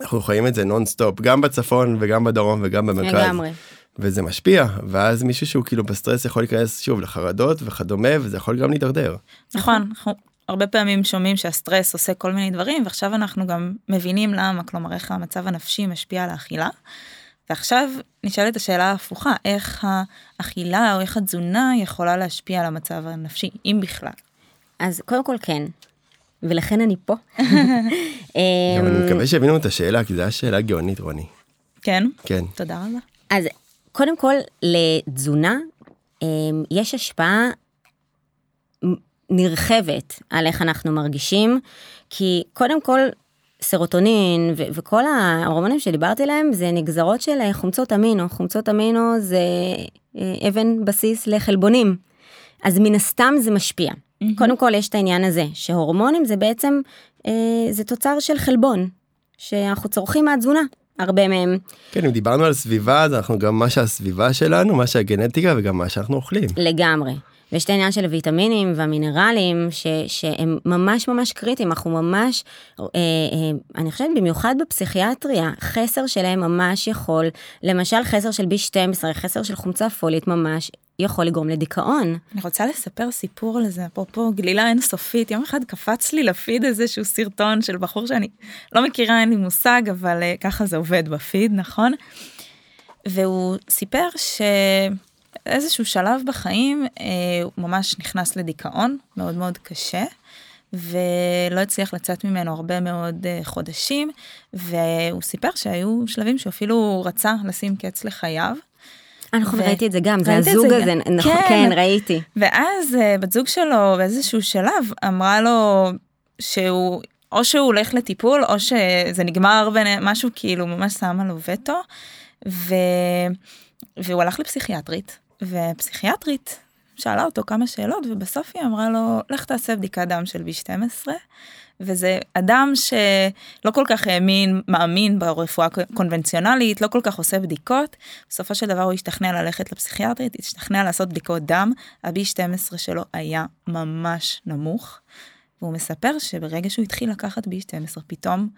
אנחנו חיים את זה נונסטופ, גם בצפון וגם בדרום וגם במרכז. לגמרי. וזה משפיע, ואז מישהו שהוא כאילו בסטרס יכול להיכנס שוב לחרדות וכדומה, וזה יכול גם להידרדר. נכון, אנחנו הרבה פעמים שומעים שהסטרס עושה כל מיני דברים, ועכשיו אנחנו גם מבינים למה, כלומר איך המצב הנפשי משפיע על האכילה. ועכשיו נשאלת השאלה ההפוכה, איך האכילה או איך התזונה יכולה להשפיע על המצב הנפשי, אם בכלל. אז קודם כל כן, ולכן אני פה. גם אמ, אני מקווה שהבינו את השאלה, כי זו הייתה שאלה גאונית, רוני. כן? כן. תודה רבה. אז קודם כל לתזונה אמ, יש השפעה נרחבת על איך אנחנו מרגישים, כי קודם כל סרוטונין ו- וכל ההורמונים שדיברתי עליהם זה נגזרות של חומצות אמינו, חומצות אמינו זה אה, אבן בסיס לחלבונים, אז מן הסתם זה משפיע. מהמם. קודם כל יש את העניין הזה שהורמונים זה בעצם אה, זה תוצר של חלבון שאנחנו צורכים מהתזונה הרבה מהם כן, אם דיברנו על סביבה, אז אנחנו גם מה שהסביבה שלנו, מה שהגנטיקה וגם מה שאנחנו אוכלים. לגמרי. ויש את העניין של הוויטמינים והמינרלים ש, שהם ממש ממש קריטיים, אנחנו ממש, אה, אה, אני חושבת במיוחד בפסיכיאטריה, חסר שלהם ממש יכול, למשל חסר של B12, חסר של חומצה פולית ממש יכול לגרום לדיכאון. אני רוצה לספר סיפור על זה, אפרופו גלילה אינסופית, יום אחד קפץ לי לפיד איזשהו סרטון של בחור שאני לא מכירה, אין לי מושג, אבל uh, ככה זה עובד בפיד, נכון? והוא סיפר שאיזשהו שלב בחיים uh, הוא ממש נכנס לדיכאון מאוד מאוד קשה. ולא הצליח לצאת ממנו הרבה מאוד uh, חודשים, והוא סיפר שהיו שלבים שהוא אפילו רצה לשים קץ לחייו. נכון, ו- ראיתי את זה גם, זה הזוג זה הזה, גם? נכון, כן. כן, ראיתי. ואז אה, בת זוג שלו באיזשהו שלב אמרה לו שהוא או שהוא הולך לטיפול או שזה נגמר ביניהם משהו כאילו ממש שמה לו וטו ו... והוא הלך לפסיכיאטרית ופסיכיאטרית שאלה אותו כמה שאלות ובסוף היא אמרה לו לך תעשה בדיקת דם של B12 וזה אדם שלא כל כך האמין מאמין ברפואה קונבנציונלית לא כל כך עושה בדיקות בסופו של דבר הוא השתכנע ללכת לפסיכיאטרית השתכנע לעשות בדיקות דם ה-B12 שלו היה ממש נמוך. והוא מספר שברגע שהוא התחיל לקחת B12 פתאום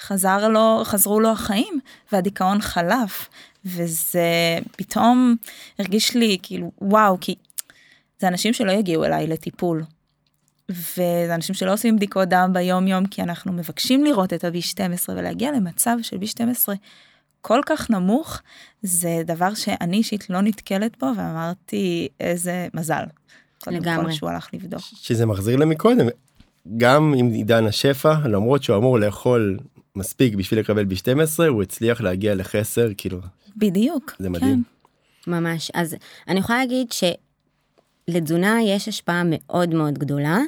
חזר לו חזרו לו החיים והדיכאון חלף וזה פתאום הרגיש לי כאילו וואו כי זה אנשים שלא יגיעו אליי לטיפול. וזה אנשים שלא עושים בדיקות דם ביום יום כי אנחנו מבקשים לראות את ה-B12 ולהגיע למצב של B12 כל כך נמוך זה דבר שאני אישית לא נתקלת בו ואמרתי איזה מזל. לגמרי. שהוא הלך לבדוק. שזה מחזיר למקודם, גם עם עידן השפע, למרות שהוא אמור לאכול מספיק בשביל לקבל ב-12, הוא הצליח להגיע לחסר, כאילו, בדיוק. זה מדהים. ממש. אז אני יכולה להגיד שלתזונה יש השפעה מאוד מאוד גדולה.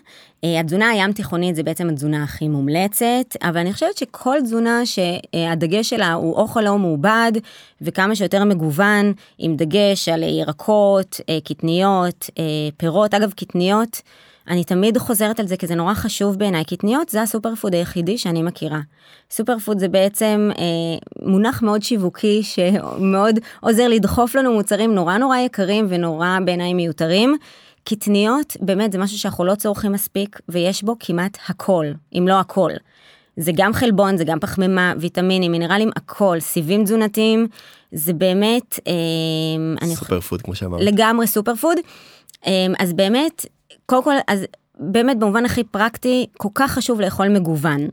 אה, התזונה הים תיכונית זה בעצם התזונה הכי מומלצת, אבל אני חושבת שכל תזונה שהדגש שלה הוא אוכל לא מעובד וכמה שיותר מגוון, עם דגש על ירקות, אה, קטניות, אה, פירות. אגב, קטניות, אני תמיד חוזרת על זה כי זה נורא חשוב בעיניי, קטניות זה הסופר פוד היחידי שאני מכירה. סופר פוד זה בעצם אה, מונח מאוד שיווקי שמאוד עוזר לדחוף לנו מוצרים נורא נורא יקרים ונורא בעיניי מיותרים. קטניות באמת זה משהו שאנחנו לא צורכים מספיק ויש בו כמעט הכל, אם לא הכל. זה גם חלבון, זה גם פחמימה, ויטמינים, מינרלים, הכל, סיבים תזונתיים, זה באמת, אה, אני סופר פוד כמו שאמרת. לגמרי סופר פוד. אמ, אז באמת, קודם כל, אז באמת במובן הכי פרקטי, כל כך חשוב לאכול מגוון.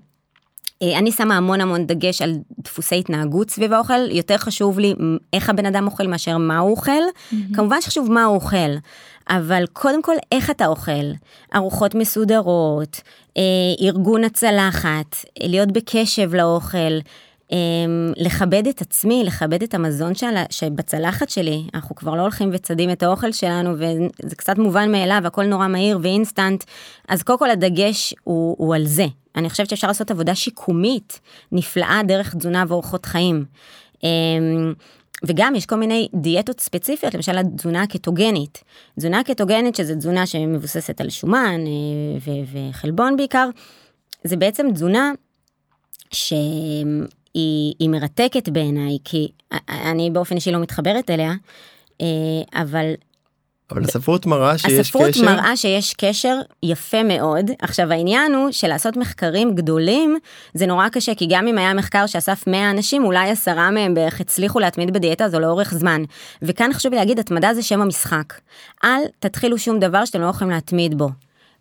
אה, אני שמה המון המון דגש על דפוסי התנהגות סביב האוכל, יותר חשוב לי איך הבן אדם אוכל מאשר מה הוא אוכל. Mm-hmm. כמובן שחשוב מה הוא אוכל, אבל קודם כל איך אתה אוכל. ארוחות מסודרות, אה, ארגון הצלחת, להיות בקשב לאוכל. לכבד את עצמי, לכבד את המזון שלה, שבצלחת שלי, אנחנו כבר לא הולכים וצדים את האוכל שלנו, וזה קצת מובן מאליו, הכל נורא מהיר ואינסטנט, אז קודם כל הדגש הוא, הוא על זה. אני חושבת שאפשר לעשות עבודה שיקומית נפלאה דרך תזונה ואורחות חיים. אמ, וגם יש כל מיני דיאטות ספציפיות, למשל התזונה הקטוגנית. תזונה קטוגנית שזה תזונה שמבוססת על שומן אה, וחלבון בעיקר, זה בעצם תזונה שהיא מרתקת בעיניי, כי אני באופן אישי לא מתחברת אליה, אה, אבל אבל הספרות מראה שיש הספרות קשר. הספרות מראה שיש קשר יפה מאוד. עכשיו העניין הוא שלעשות מחקרים גדולים זה נורא קשה כי גם אם היה מחקר שאסף 100 אנשים אולי עשרה מהם בערך הצליחו להתמיד בדיאטה הזו לאורך זמן. וכאן חשוב לי להגיד התמדה זה שם המשחק. אל תתחילו שום דבר שאתם לא יכולים להתמיד בו.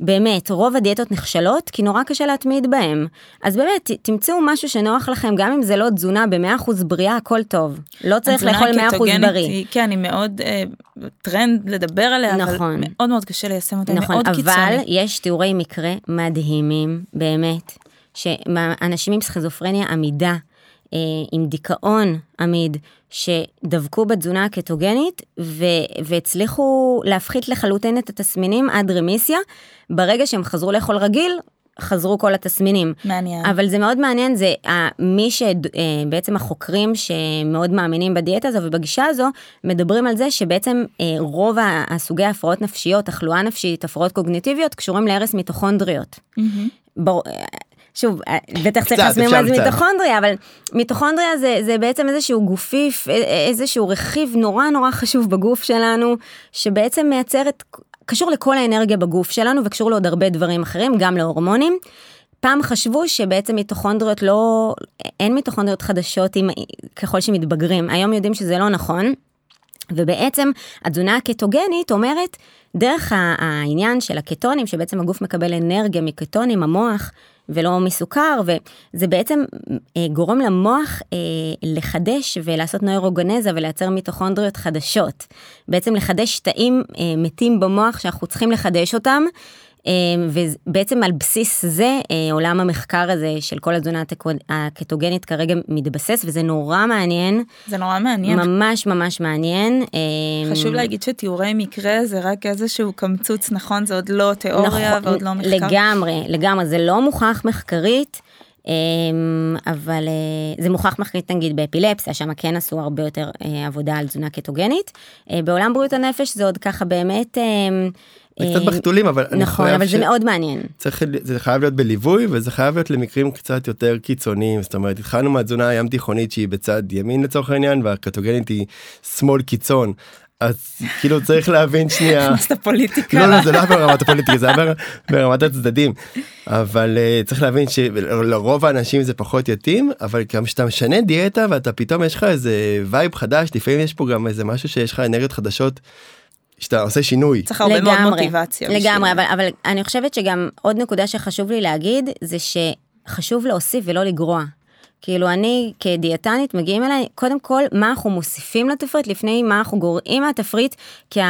באמת, רוב הדיאטות נכשלות כי נורא קשה להתמיד בהם. אז באמת, תמצאו משהו שנוח לכם, גם אם זה לא תזונה ב-100% בריאה, הכל טוב. לא צריך לאכול 100% בריא. היא, כן, היא מאוד אה, טרנד לדבר עליה, נכון. אבל מאוד מאוד קשה ליישם אותה, נכון, מאוד קיצוני. אבל יש תיאורי מקרה מדהימים, באמת, שאנשים עם סכיזופרניה עמידה, עם דיכאון עמיד, שדבקו בתזונה הקטוגנית ו- והצליחו להפחית לחלוטין את התסמינים עד רמיסיה. ברגע שהם חזרו לאכול רגיל, חזרו כל התסמינים. מעניין. אבל זה מאוד מעניין, זה מי שבעצם אה, החוקרים שמאוד מאמינים בדיאטה הזו ובגישה הזו, מדברים על זה שבעצם אה, רוב הסוגי ההפרעות נפשיות, תחלואה נפשית, הפרעות קוגניטיביות, קשורים להרס מיטוכונדריות. Mm-hmm. בור... שוב, אה, בטח צריך להסביר מה זה מיטוכונדריה, אבל מיטוכונדריה זה, זה בעצם איזשהו גופיף, איזשהו רכיב נורא נורא חשוב בגוף שלנו, שבעצם מייצר את, קשור לכל האנרגיה בגוף שלנו וקשור לעוד הרבה דברים אחרים, גם להורמונים. פעם חשבו שבעצם מיטוכונדריות לא, אין מיטוכונדריות חדשות עם, ככל שמתבגרים, היום יודעים שזה לא נכון. ובעצם התזונה הקטוגנית אומרת, דרך העניין של הקטונים, שבעצם הגוף מקבל אנרגיה מקטונים, המוח, ולא מסוכר, וזה בעצם אה, גורם למוח אה, לחדש ולעשות נוירוגנזה ולייצר מיטוכונדריות חדשות. בעצם לחדש תאים אה, מתים במוח שאנחנו צריכים לחדש אותם. אמ, ובעצם על בסיס זה אה, עולם המחקר הזה של כל התזונה הקטוגנית כרגע מתבסס וזה נורא מעניין. זה נורא מעניין. ממש ממש מעניין. אמ, חשוב להגיד שתיאורי מקרה זה רק איזשהו קמצוץ נכון זה עוד לא תיאוריה נכון, ועוד לא מחקר. לגמרי לגמרי זה לא מוכח מחקרית. אמ, אבל אה, זה מוכח מחקרית נגיד באפילפסיה שם כן עשו הרבה יותר אה, עבודה על תזונה קטוגנית. בעולם בריאות הנפש זה עוד ככה באמת. זה קצת אה, בחתולים אבל נכון אבל זה מאוד מעניין צריך זה חייב להיות בליווי וזה חייב להיות למקרים קצת יותר קיצוניים זאת אומרת התחלנו מהתזונה הים תיכונית שהיא בצד ימין לצורך העניין והקטוגנית היא שמאל קיצון אז כאילו צריך להבין שנייה. הכנסת פוליטיקה. לא, לא, זה לא היה ברמת הפוליטיקה, זה היה ברמת הצדדים. אבל אה, צריך להבין שלרוב האנשים זה פחות יתאים, אבל גם כשאתה משנה דיאטה ואתה פתאום יש לך איזה vibe חדש, לפעמים יש פה גם איזה משהו שיש לך אנרגיות חדשות שאתה עושה שינוי. צריך הרבה לגמרי, מאוד מוטיבציה. לגמרי, אבל, אבל אני חושבת שגם עוד נקודה שחשוב לי להגיד, זה שחשוב להוסיף ולא לגרוע. כאילו אני כדיאטנית מגיעים אליי קודם כל מה אנחנו מוסיפים לתפריט לפני מה אנחנו גורעים מהתפריט כי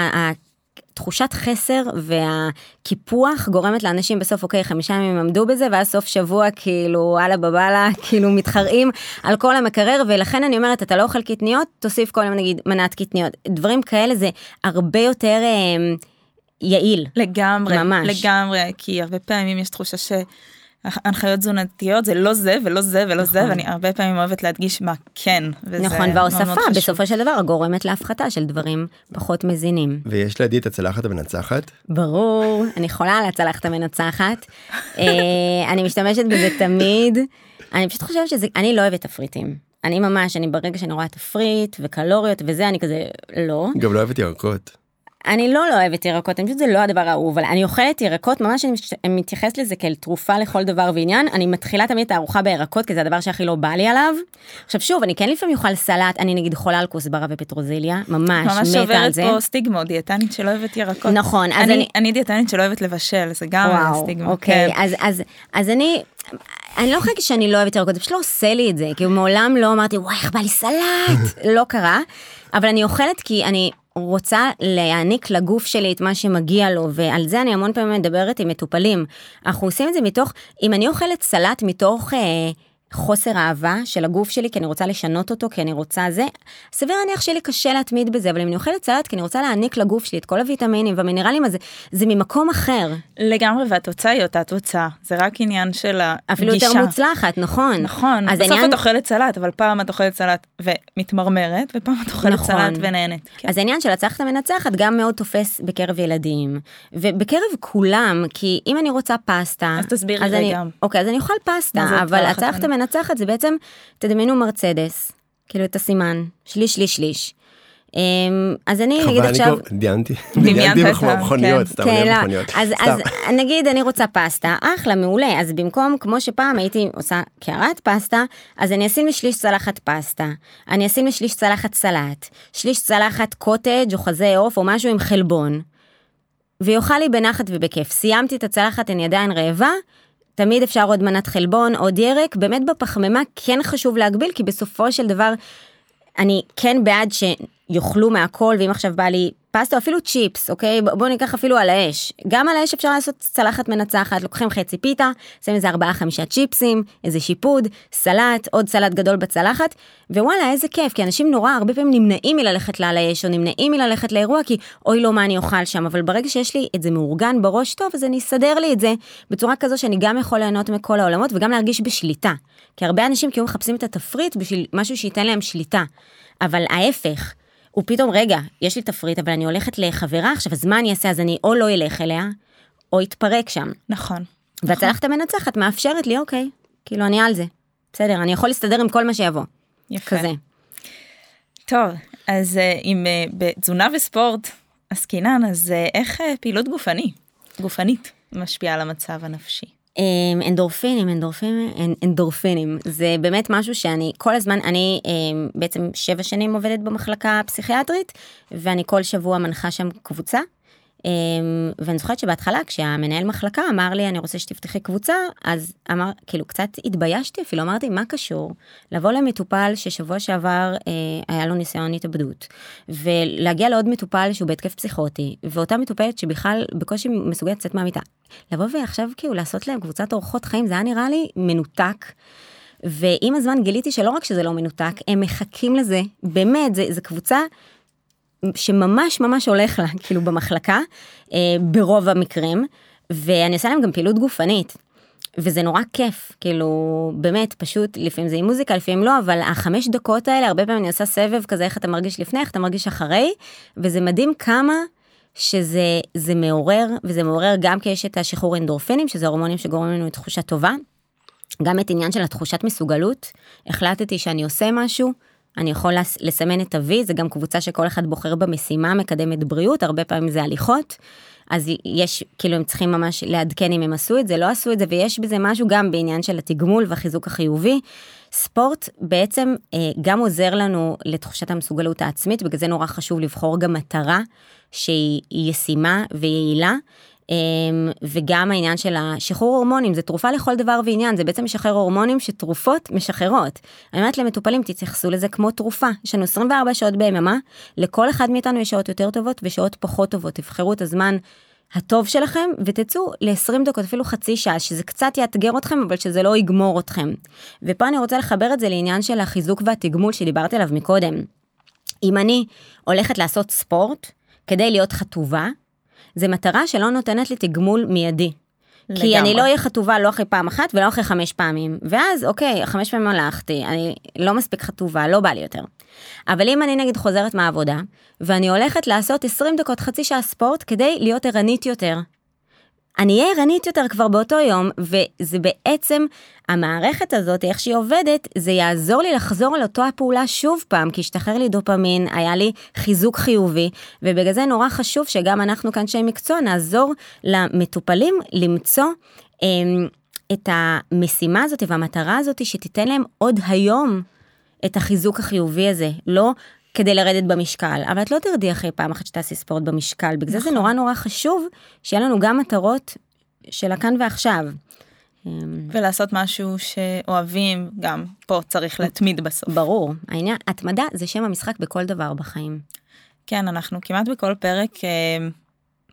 תחושת חסר והקיפוח גורמת לאנשים בסוף אוקיי חמישה ימים עמדו בזה ואז סוף שבוע כאילו אללה בבאללה כאילו מתחרעים על כל המקרר ולכן אני אומרת אתה לא אוכל קטניות תוסיף כל יום נגיד מנת קטניות דברים כאלה זה הרבה יותר אה, יעיל. לגמרי ממש. לגמרי כי הרבה פעמים יש תחושה ש... הנחיות תזונתיות זה לא זה ולא זה ולא נכון. זה ואני הרבה פעמים אוהבת להדגיש מה כן. נכון וההוספה בסופו של דבר גורמת להפחתה של דברים פחות מזינים. ויש לידי את הצלחת המנצחת? ברור אני חולה על הצלחת המנצחת אה, אני משתמשת בזה תמיד אני פשוט חושבת שזה אני לא אוהבת תפריטים. אני ממש אני ברגע שאני רואה תפריט וקלוריות וזה אני כזה לא. גם לא אוהבת ירקות. אני לא לא אוהבת ירקות, אני חושבת שזה לא הדבר האהוב, אבל אני אוכלת ירקות, ממש אני מתייחסת לזה כאל תרופה לכל דבר ועניין, אני מתחילה תמיד את הארוחה בירקות, כי זה הדבר שהכי לא בא לי עליו. עכשיו שוב, אני כן לפעמים אוכל סלט, אני נגיד חולה על כוסברה ופטרוזיליה, ממש, ממש מתה על עוברת זה. פה סטיגמות, דיאטנית שלא אוהבת ירקות. נכון, אז אני, אני- אני דיאטנית שלא אוהבת לבשל, זה גם וואו, סטיגמה. אוקיי, כן. אז, אז, אז אני, אני לא להגיד שאני לא אוהבת ירקות, זה פשוט לא עושה לי את זה, כאילו מעולם לא אמרתי, וואי, איך בא לי סלט, לא קרה, אבל אני אוכלת כי אני רוצה להעניק לגוף שלי את מה שמגיע לו, ועל זה אני המון פעמים מדברת עם מטופלים. אנחנו עושים את זה מתוך, אם אני אוכלת סלט מתוך... אה, חוסר אהבה של הגוף שלי כי אני רוצה לשנות אותו כי אני רוצה זה סביר להניח שיהיה לי קשה להתמיד בזה אבל אם אני אוכלת סלט כי אני רוצה להעניק לגוף שלי את כל הוויטמינים והמינרלים הזה זה ממקום אחר לגמרי, והתוצאה היא אותה תוצאה, זה רק עניין של הגישה. אפילו יותר מוצלחת, נכון. נכון, אז בסוף העניין, את אוכלת סלט, אבל פעם את אוכלת סלט ומתמרמרת, ופעם את אוכלת נכון. סלט ונהנית. כן. אז העניין של הצלחת המנצחת גם מאוד תופס בקרב ילדים, ובקרב כולם, כי אם אני רוצה פסטה, אז תסבירי אני- רגע. אוקיי, אז אני אוכל פסטה, אבל הצלחת הצלחת המנצחת זה בעצם, תדמיינו מרצדס, כאילו את הסימן, שליש, שליש, שליש. אמ, אז אני נגיד עכשיו, את ה- מכוניות, כן. סתם, אני כן, לא. מכוניות. אז נגיד אני רוצה פסטה, אחלה, מעולה, אז במקום, כמו שפעם הייתי עושה קערת פסטה, אז אני אשים לשליש צלחת פסטה, אני אשים לשליש צלחת סלט, שליש צלחת קוטג' או חזה עוף או משהו עם חלבון, ויאכל לי בנחת ובכיף. סיימתי את הצלחת, אני עדיין רעבה, תמיד אפשר עוד מנת חלבון, עוד ירק, באמת בפחמימה כן חשוב להגביל, כי בסופו של דבר אני כן בעד שיאכלו מהכל, ואם עכשיו בא לי פסטה אפילו צ'יפס, אוקיי? ב- בואו ניקח אפילו על האש. גם על האש אפשר לעשות צלחת מנצחת, לוקחים חצי פיתה, שמים איזה ארבעה חמישה צ'יפסים, איזה שיפוד, סלט, עוד סלט גדול בצלחת, ווואלה איזה כיף, כי אנשים נורא הרבה פעמים נמנעים מללכת לעל האש, או נמנעים מללכת לאירוע, כי אוי לא מה אני אוכל שם, אבל ברגע שיש לי את זה מאורגן בראש טוב, אז אני אסדר לי את זה בצורה כזו שאני גם יכול ליהנות מכל העולמות וגם להרגיש בשליטה. כי הרבה אנשים כאילו מחפשים את התפריט בשביל משהו שייתן להם שליטה. אבל ההפך, הוא פתאום, רגע, יש לי תפריט, אבל אני הולכת לחברה עכשיו, אז מה אני אעשה? אז אני או לא אלך אליה, או אתפרק שם. נכון. והצלחת המנצחת מאפשרת לי, אוקיי, כאילו אני על זה. בסדר, אני יכול להסתדר עם כל מה שיבוא. יפה. כזה. טוב, אז אה, אם אה, בתזונה וספורט עסקינן, אז אה, איך פעילות גופני, גופנית, משפיעה על המצב הנפשי? אמ, אנדורפינים, אנדורפינים, אנ- אנדורפינים, זה באמת משהו שאני כל הזמן, אני אמ, בעצם שבע שנים עובדת במחלקה הפסיכיאטרית, ואני כל שבוע מנחה שם קבוצה. אמ, ואני זוכרת שבהתחלה כשהמנהל מחלקה אמר לי אני רוצה שתפתחי קבוצה אז אמר כאילו קצת התביישתי אפילו אמרתי מה קשור לבוא למטופל ששבוע שעבר אה, היה לו ניסיון התאבדות ולהגיע לעוד מטופל שהוא בהתקף פסיכוטי ואותה מטופלת שבכלל בקושי מסוגלת לצאת מהמיטה לבוא ועכשיו כאילו לעשות להם קבוצת אורחות חיים זה היה נראה לי מנותק. ועם הזמן גיליתי שלא רק שזה לא מנותק הם מחכים לזה באמת זה, זה קבוצה שממש ממש הולך לה כאילו במחלקה אה, ברוב המקרים ואני עושה להם גם פעילות גופנית. וזה נורא כיף כאילו באמת פשוט לפעמים זה עם מוזיקה לפעמים לא אבל החמש דקות האלה הרבה פעמים אני עושה סבב כזה איך אתה מרגיש לפני איך אתה מרגיש אחרי וזה מדהים כמה שזה זה מעורר וזה מעורר גם כי יש את השחרור אנדורפינים שזה הורמונים שגורמים לנו לתחושה טובה. גם את עניין של התחושת מסוגלות החלטתי שאני עושה משהו אני יכול לס- לסמן את ה-V, זה גם קבוצה שכל אחד בוחר במשימה מקדמת בריאות, הרבה פעמים זה הליכות. אז יש, כאילו הם צריכים ממש לעדכן אם הם עשו את זה, לא עשו את זה, ויש בזה משהו גם בעניין של התגמול והחיזוק החיובי. ספורט בעצם אה, גם עוזר לנו לתחושת המסוגלות העצמית, בגלל זה נורא חשוב לבחור גם מטרה שהיא ישימה ויעילה. אמ, וגם העניין של השחרור הורמונים זה תרופה לכל דבר ועניין זה בעצם משחרר הורמונים שתרופות משחררות. אני אומרת למטופלים תתייחסו לזה כמו תרופה יש לנו 24 שעות ביממה לכל אחד מאיתנו יש שעות יותר טובות ושעות פחות טובות תבחרו את הזמן הטוב שלכם ותצאו ל-20 דקות אפילו חצי שעה שזה קצת יאתגר אתכם אבל שזה לא יגמור אתכם. ופה אני רוצה לחבר את זה לעניין של החיזוק והתגמול שדיברתי עליו מקודם. אם אני הולכת לעשות ספורט כדי להיות חטובה זה מטרה שלא נותנת לי תגמול מיידי. כי לגמרי. אני לא אהיה חטובה לא אחרי פעם אחת ולא אחרי חמש פעמים ואז אוקיי חמש פעמים הלכתי אני לא מספיק חטובה לא בא לי יותר. אבל אם אני נגיד חוזרת מהעבודה ואני הולכת לעשות 20 דקות חצי שעה ספורט כדי להיות ערנית יותר. אני אהיה ערנית יותר כבר באותו יום, וזה בעצם, המערכת הזאת, איך שהיא עובדת, זה יעזור לי לחזור על אותו הפעולה שוב פעם, כי השתחרר לי דופמין, היה לי חיזוק חיובי, ובגלל זה נורא חשוב שגם אנחנו כאנשי מקצוע נעזור למטופלים למצוא אה, את המשימה הזאת והמטרה הזאת שתיתן להם עוד היום את החיזוק החיובי הזה, לא כדי לרדת במשקל, אבל את לא תרדי אחרי פעם אחת שתעשי ספורט במשקל, בגלל זה זה נורא נורא חשוב שיהיה לנו גם מטרות של הכאן ועכשיו. ולעשות משהו שאוהבים, גם פה צריך להתמיד בסוף. ברור, העניין, התמדה זה שם המשחק בכל דבר בחיים. כן, אנחנו כמעט בכל פרק אה,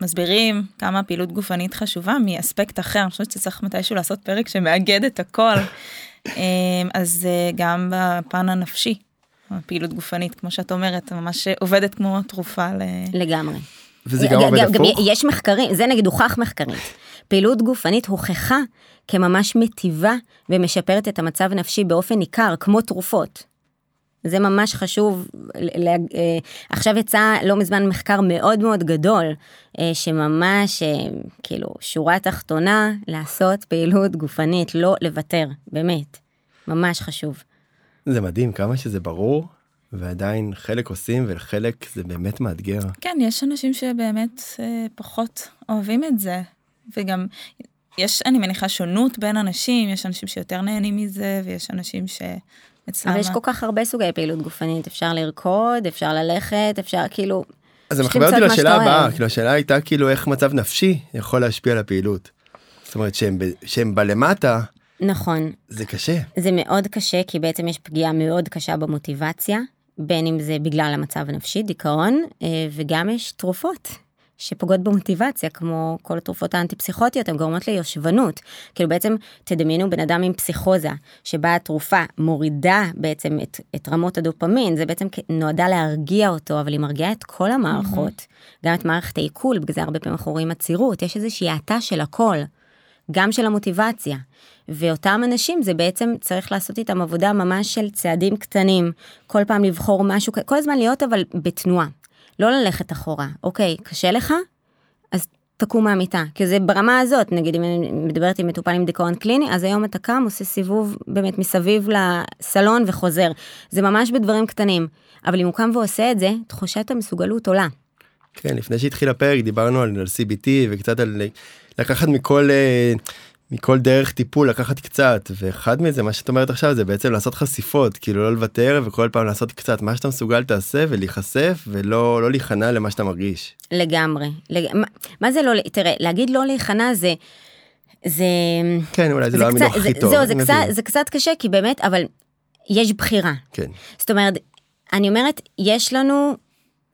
מסבירים כמה פעילות גופנית חשובה מאספקט אחר, אני חושבת שצריך מתישהו לעשות פרק שמאגד את הכל. אה, אז אה, גם בפן הנפשי, הפעילות גופנית, כמו שאת אומרת, ממש עובדת כמו תרופה ל... לגמרי. וזה גם עובד גם הפוך. יש מחקרים, זה נגיד הוכח מחקרית. פעילות גופנית הוכחה כממש מטיבה ומשפרת את המצב הנפשי באופן ניכר, כמו תרופות. זה ממש חשוב, אה, עכשיו יצא לא מזמן מחקר מאוד מאוד גדול, אה, שממש, אה, כאילו, שורה תחתונה, לעשות פעילות גופנית, לא לוותר, באמת, ממש חשוב. זה מדהים כמה שזה ברור ועדיין חלק עושים וחלק זה באמת מאתגר. כן, יש אנשים שבאמת אה, פחות אוהבים את זה, וגם יש, אני מניחה, שונות בין אנשים, יש אנשים שיותר נהנים מזה, ויש אנשים שאצלם... אבל יש כל כך הרבה סוגי פעילות גופנית, אפשר לרקוד, אפשר ללכת, אפשר כאילו... אז זה מחבר אותי לשאלה הבאה. כאילו השאלה הייתה כאילו איך מצב נפשי יכול להשפיע על הפעילות. זאת אומרת שהם, ב- שהם בלמטה נכון, זה קשה. זה מאוד קשה, כי בעצם יש פגיעה מאוד קשה במוטיבציה, בין אם זה בגלל המצב הנפשי, דיכאון, אה, וגם יש תרופות שפוגעות במוטיבציה, כמו כל התרופות האנטי-פסיכוטיות, הן גורמות ליושבנות. כאילו בעצם תדמיינו בן אדם עם פסיכוזה, שבה התרופה מורידה בעצם את, את רמות הדופמין, זה בעצם נועדה להרגיע אותו, אבל היא מרגיעה את כל המערכות, גם את מערכת העיכול, בגלל זה הרבה פעמים אנחנו רואים עצירות, יש איזושהי האטה של הכל. גם של המוטיבציה. ואותם אנשים זה בעצם צריך לעשות איתם עבודה ממש של צעדים קטנים, כל פעם לבחור משהו, כל הזמן להיות אבל בתנועה, לא ללכת אחורה. אוקיי, קשה לך? אז תקום מהמיטה, כי זה ברמה הזאת, נגיד אם אני מדברת עם מטופל עם דיכאון קליני, אז היום אתה קם, עושה סיבוב באמת מסביב לסלון וחוזר. זה ממש בדברים קטנים. אבל אם הוא קם ועושה את זה, תחושת המסוגלות עולה. כן, לפני שהתחיל הפרק דיברנו על, על CBT וקצת על לקחת מכל, אה, מכל דרך טיפול, לקחת קצת, ואחד מזה, מה שאת אומרת עכשיו, זה בעצם לעשות חשיפות, כאילו לא לוותר וכל פעם לעשות קצת, מה שאתה מסוגל תעשה ולהיחשף ולא לא להיכנע למה שאתה מרגיש. לגמרי. לג... מה, מה זה לא, תראה, להגיד לא להיכנע זה, זה, כן, אולי זה, זה לא המינוח הכי זה, טוב. זהו, זה אני קצת. זה קצת קשה, כי באמת, אבל יש בחירה. כן, זאת אומרת, אני אומרת, יש לנו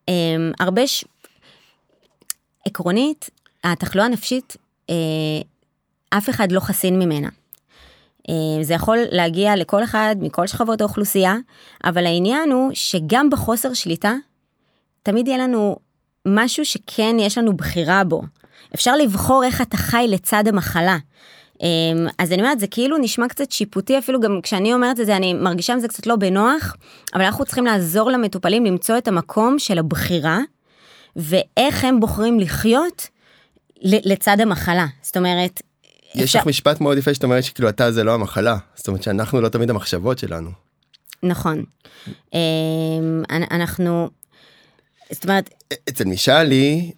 אה, הרבה ש... עקרונית, התחלואה הנפשית, אף אחד לא חסין ממנה. אה, זה יכול להגיע לכל אחד מכל שכבות האוכלוסייה, אבל העניין הוא שגם בחוסר שליטה, תמיד יהיה לנו משהו שכן יש לנו בחירה בו. אפשר לבחור איך אתה חי לצד המחלה. אמ, אז אני אומרת, זה כאילו נשמע קצת שיפוטי, אפילו גם כשאני אומרת את זה, אני מרגישה עם זה קצת לא בנוח, אבל אנחנו צריכים לעזור למטופלים למצוא את המקום של הבחירה, ואיך הם בוחרים לחיות לצד המחלה. זאת אומרת, יש אפשר- לך משפט מאוד יפה שאת אומרת שכאילו אתה זה לא המחלה, זאת אומרת שאנחנו לא תמיד המחשבות שלנו. נכון. אמ, אנ- אנחנו, זאת אומרת, אצל מישאלי,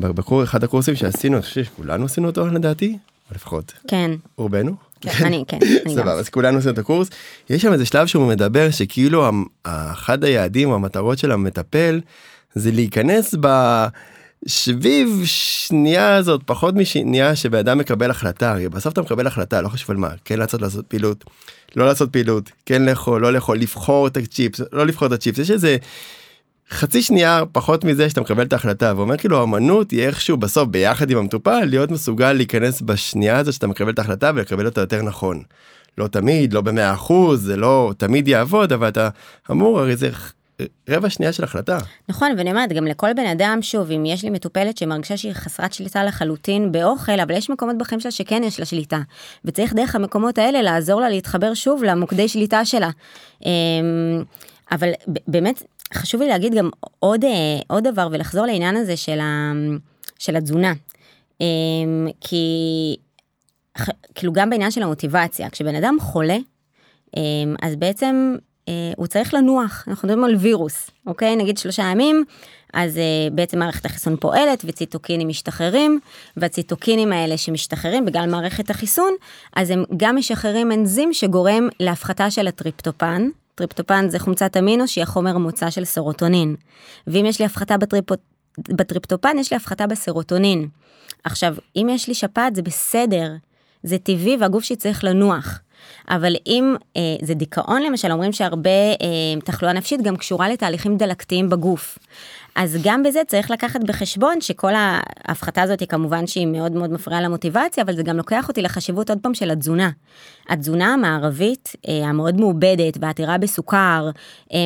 בקור אחד הקורסים שעשינו, אני חושב שכולנו עשינו אותו לדעתי, לפחות כן, רובנו. אני, כן, אני גם. סבבה, אז כולנו עושים את הקורס. יש שם איזה שלב שהוא מדבר שכאילו אחד היעדים או המטרות של המטפל זה להיכנס בשביב שנייה הזאת פחות משנייה שבן אדם מקבל החלטה הרי בסוף אתה מקבל החלטה לא חשוב על מה כן לעשות לעשות פעילות לא לעשות פעילות כן לאכול לא לאכול לבחור את הצ'יפס לא לבחור את הצ'יפס יש איזה חצי שנייה פחות מזה שאתה מקבל את ההחלטה ואומר כאילו אמנות היא איכשהו בסוף ביחד עם המטופל להיות מסוגל להיכנס בשנייה הזאת שאתה מקבל את ההחלטה ולקבל אותה יותר נכון. לא תמיד לא במאה אחוז זה לא תמיד יעבוד אבל אתה אמור הרי זה רבע שנייה של החלטה. נכון, ואני אומרת, גם לכל בן אדם, שוב, אם יש לי מטופלת שמרגישה שהיא חסרת שליטה לחלוטין באוכל, אבל יש מקומות בחיים שלה שכן יש לה שליטה. וצריך דרך המקומות האלה לעזור לה להתחבר שוב למוקדי שליטה שלה. אמ, אבל באמת, חשוב לי להגיד גם עוד, אה, עוד דבר ולחזור לעניין הזה של, ה, של התזונה. אמ, כי כאילו גם בעניין של המוטיבציה, כשבן אדם חולה, אמ, אז בעצם הוא צריך לנוח, אנחנו מדברים על וירוס, אוקיי? נגיד שלושה ימים, אז uh, בעצם מערכת החיסון פועלת וציטוקינים משתחררים, והציטוקינים האלה שמשתחררים בגלל מערכת החיסון, אז הם גם משחררים אנזים שגורם להפחתה של הטריפטופן. טריפטופן זה חומצת אמינו שהיא החומר המוצא של סרוטונין. ואם יש לי הפחתה בטריפ... בטריפטופן, יש לי הפחתה בסרוטונין. עכשיו, אם יש לי שפעת זה בסדר, זה טבעי והגוף שלי צריך לנוח. אבל אם אה, זה דיכאון למשל, אומרים שהרבה אה, תחלואה נפשית גם קשורה לתהליכים דלקתיים בגוף. אז גם בזה צריך לקחת בחשבון שכל ההפחתה הזאת היא כמובן שהיא מאוד מאוד מפריעה למוטיבציה, אבל זה גם לוקח אותי לחשיבות עוד פעם של התזונה. התזונה המערבית אה, המאוד מעובדת ועתירה בסוכר, אה,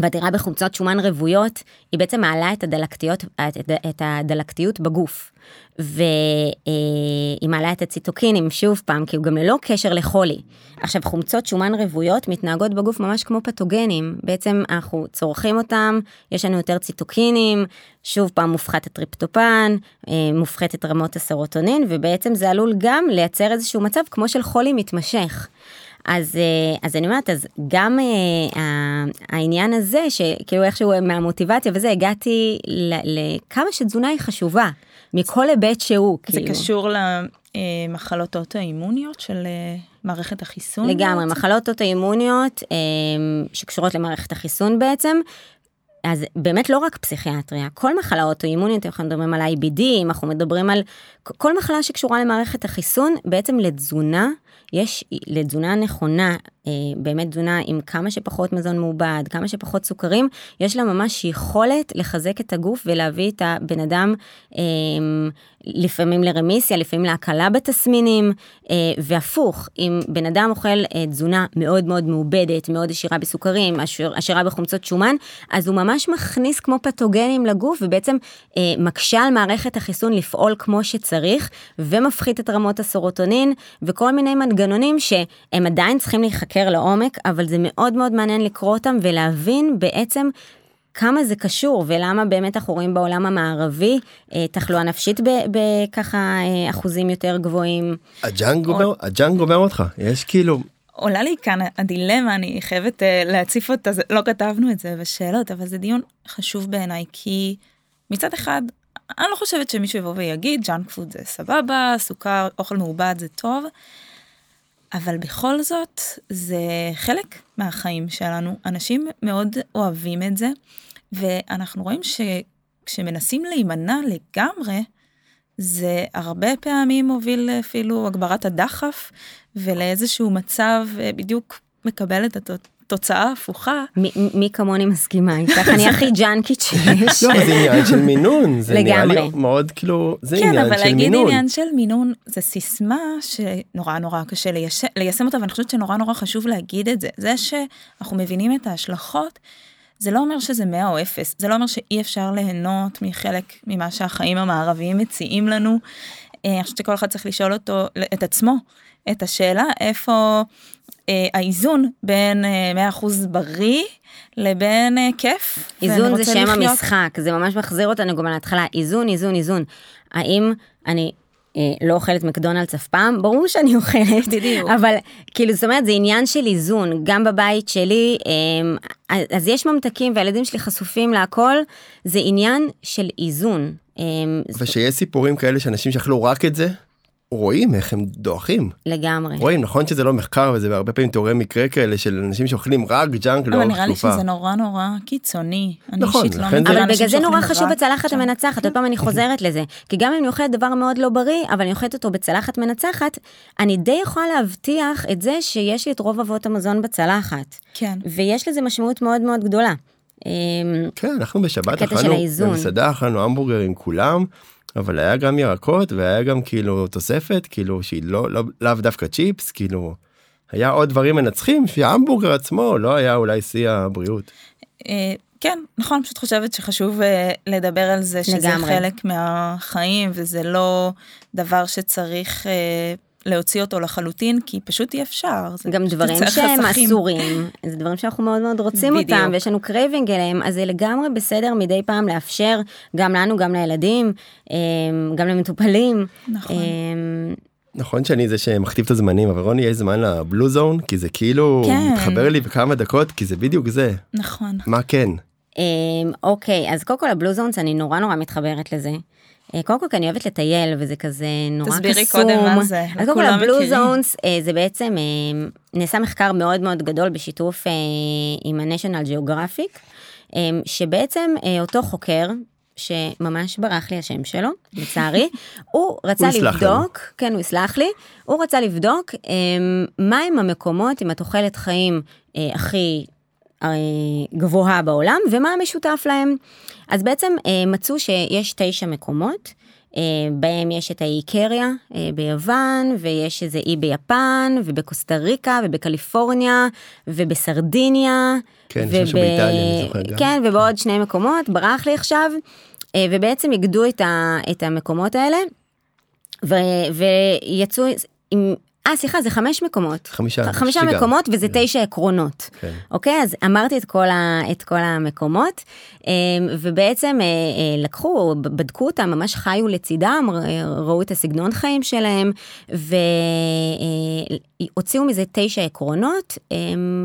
ועתירה בחומצות שומן רוויות, היא בעצם מעלה את הדלקתיות, את, את הדלקתיות בגוף. והיא מעלה את הציטוקינים שוב פעם, כי הוא גם ללא קשר לחולי. עכשיו חומצות שומן רוויות מתנהגות בגוף ממש כמו פתוגנים, בעצם אנחנו צורכים אותם, יש לנו יותר ציטוקינים, שוב פעם מופחת הטריפטופן, אה, מופחתת רמות הסרוטונין, ובעצם זה עלול גם לייצר איזשהו מצב כמו של חולי מתמשך. אז, אה, אז אני אומרת, אז גם אה, העניין הזה, שכאילו איכשהו מהמוטיבציה וזה, הגעתי לכמה שתזונה היא חשובה, מכל היבט שהוא. זה כאילו. קשור למחלות אוטואימוניות של אה, מערכת החיסון? לגמרי, בעצם? מחלות אוטואימוניות שקשורות למערכת החיסון בעצם. אז באמת לא רק פסיכיאטריה, כל מחלה אוטואימונית, אנחנו מדברים על IBD, אנחנו מדברים על כל מחלה שקשורה למערכת החיסון, בעצם לתזונה יש לתזונה נכונה, אה, באמת תזונה עם כמה שפחות מזון מעובד, כמה שפחות סוכרים, יש לה ממש יכולת לחזק את הגוף ולהביא את הבן אדם אה, לפעמים לרמיסיה, לפעמים להקלה בתסמינים, אה, והפוך, אם בן אדם אוכל תזונה מאוד מאוד מעובדת, מאוד עשירה בסוכרים, עשירה בחומצות שומן, אז הוא ממש מכניס כמו פתוגנים לגוף ובעצם מקשה על מערכת החיסון לפעול כמו שצריך, ומפחית את רמות הסרוטונין וכל מיני מנגנונים שהם עדיין צריכים להיחקר לעומק, אבל זה מאוד מאוד מעניין לקרוא אותם ולהבין בעצם כמה זה קשור ולמה באמת אנחנו רואים בעולם המערבי אה, תחלואה נפשית בככה אה, אחוזים יותר גבוהים. הג'אנק גומר, הג'אנק גומר אותך, יש כאילו... עולה לי כאן הדילמה, אני חייבת אה, להציף אותה, לא כתבנו את זה בשאלות, אבל זה דיון חשוב בעיניי, כי מצד אחד, אני לא חושבת שמישהו יבוא ויגיד, ג'אנק פוד זה סבבה, סוכר, אוכל מעובד זה טוב. אבל בכל זאת זה חלק מהחיים שלנו אנשים מאוד אוהבים את זה ואנחנו רואים שכשמנסים להימנע לגמרי זה הרבה פעמים מוביל אפילו הגברת הדחף ולאיזשהו מצב אה, בדיוק מקבל את תוצאה הפוכה. מי כמוני מסכימה איתך, אני הכי ג'אנקית שיש. לא, זה עניין של מינון, זה נראה לי מאוד כאילו, זה עניין של מינון. כן, אבל להגיד עניין של מינון זה סיסמה שנורא נורא קשה ליישם אותה, ואני חושבת שנורא נורא חשוב להגיד את זה. זה שאנחנו מבינים את ההשלכות, זה לא אומר שזה 100 או 0, זה לא אומר שאי אפשר ליהנות מחלק ממה שהחיים המערביים מציעים לנו. אה, אני חושבת שכל אחד צריך לשאול אותו, את עצמו, את השאלה איפה אה, האיזון בין אה, 100% בריא לבין אה, כיף. איזון זה שם לחיות. המשחק, זה ממש מחזיר אותנו גם להתחלה, איזון, איזון, איזון. האם אני לא אוכלת מקדונלדס אף פעם, ברור שאני אוכלת, בדיוק. אבל כאילו זאת אומרת זה עניין של איזון, גם בבית שלי, אה, אז יש ממתקים והילדים שלי חשופים להכל, זה עניין של איזון. אה, ושיש סיפורים כאלה שאנשים שאכלו רק את זה, רואים איך הם דועכים. לגמרי. רואים, נכון שזה לא מחקר וזה הרבה פעמים תיאורי מקרה כאלה של אנשים שאוכלים רק ג'אנק לאורך תקופה. אבל נראה לי שזה נורא נורא קיצוני. נכון, לא לכן זה... אבל בגלל זה נורא חשוב בצלחת המנצחת, עוד פעם אני חוזרת לזה. כי גם אם אני אוכלת דבר מאוד לא בריא, אבל אני אוכלת אותו בצלחת מנצחת, אני די יכולה להבטיח את זה שיש לי את רוב אבות המזון בצלחת. כן. ויש לזה משמעות מאוד מאוד גדולה. אמ, כן, אנחנו בשבת אכלנו, במסעדה אכלנו המבורגרים כולם. אבל היה גם ירקות והיה גם כאילו תוספת כאילו שהיא לא לאו לא, דווקא צ'יפס כאילו היה עוד דברים מנצחים שההמבורגר עצמו לא היה אולי שיא הבריאות. אה, כן נכון פשוט חושבת שחשוב אה, לדבר על זה שזה חלק מהחיים וזה לא דבר שצריך אה, להוציא אותו לחלוטין, כי פשוט אי אפשר. גם דברים שהם חסכים. אסורים, זה דברים שאנחנו מאוד מאוד רוצים בדיוק. אותם, ויש לנו craving אליהם, אז זה לגמרי בסדר מדי פעם לאפשר, גם לנו, גם לילדים, אה, גם למטופלים. נכון. אה, נכון שאני זה שמכתיב את הזמנים אבל רוני יש זמן ל blue zone כי זה כאילו כן. מתחבר לי בכמה דקות כי זה בדיוק זה נכון. מה כן אה, אוקיי, אז קודם כל ה blue zones, אני נורא נורא מתחברת לזה. אה, קודם כל כי אני אוהבת לטייל וזה כזה נורא קסום. תסבירי קודם מה זה, אז קודם כל ה blue zones אה, זה בעצם אה, נעשה מחקר מאוד מאוד גדול בשיתוף עם ה-National Geographic, שבעצם אותו חוקר שממש ברח לי השם שלו, לצערי, הוא רצה לנו. לבדוק, כן הוא יסלח לי, הוא רצה לבדוק מהם המקומות עם התוחלת חיים הכי גבוהה בעולם ומה המשותף להם. אז בעצם אה, מצאו שיש תשע מקומות. אה, בהם יש את האי קריה אה, ביוון ויש איזה אי ביפן ובקוסטה ריקה ובקליפורניה ובסרדיניה. כן, יש משהו באיטליה, אני זוכר גם. כן ובעוד שני מקומות ברח לי עכשיו אה, ובעצם איגדו את, ה, את המקומות האלה ו, ויצאו עם אה סליחה זה חמש מקומות. חמישה, חמישה שגם. מקומות וזה תשע עקרונות. כן. אוקיי? אז אמרתי את כל, ה, את כל המקומות. אה, ובעצם אה, אה, לקחו בדקו אותם ממש חיו לצידם ראו את הסגנון חיים שלהם והוציאו מזה תשע עקרונות אה,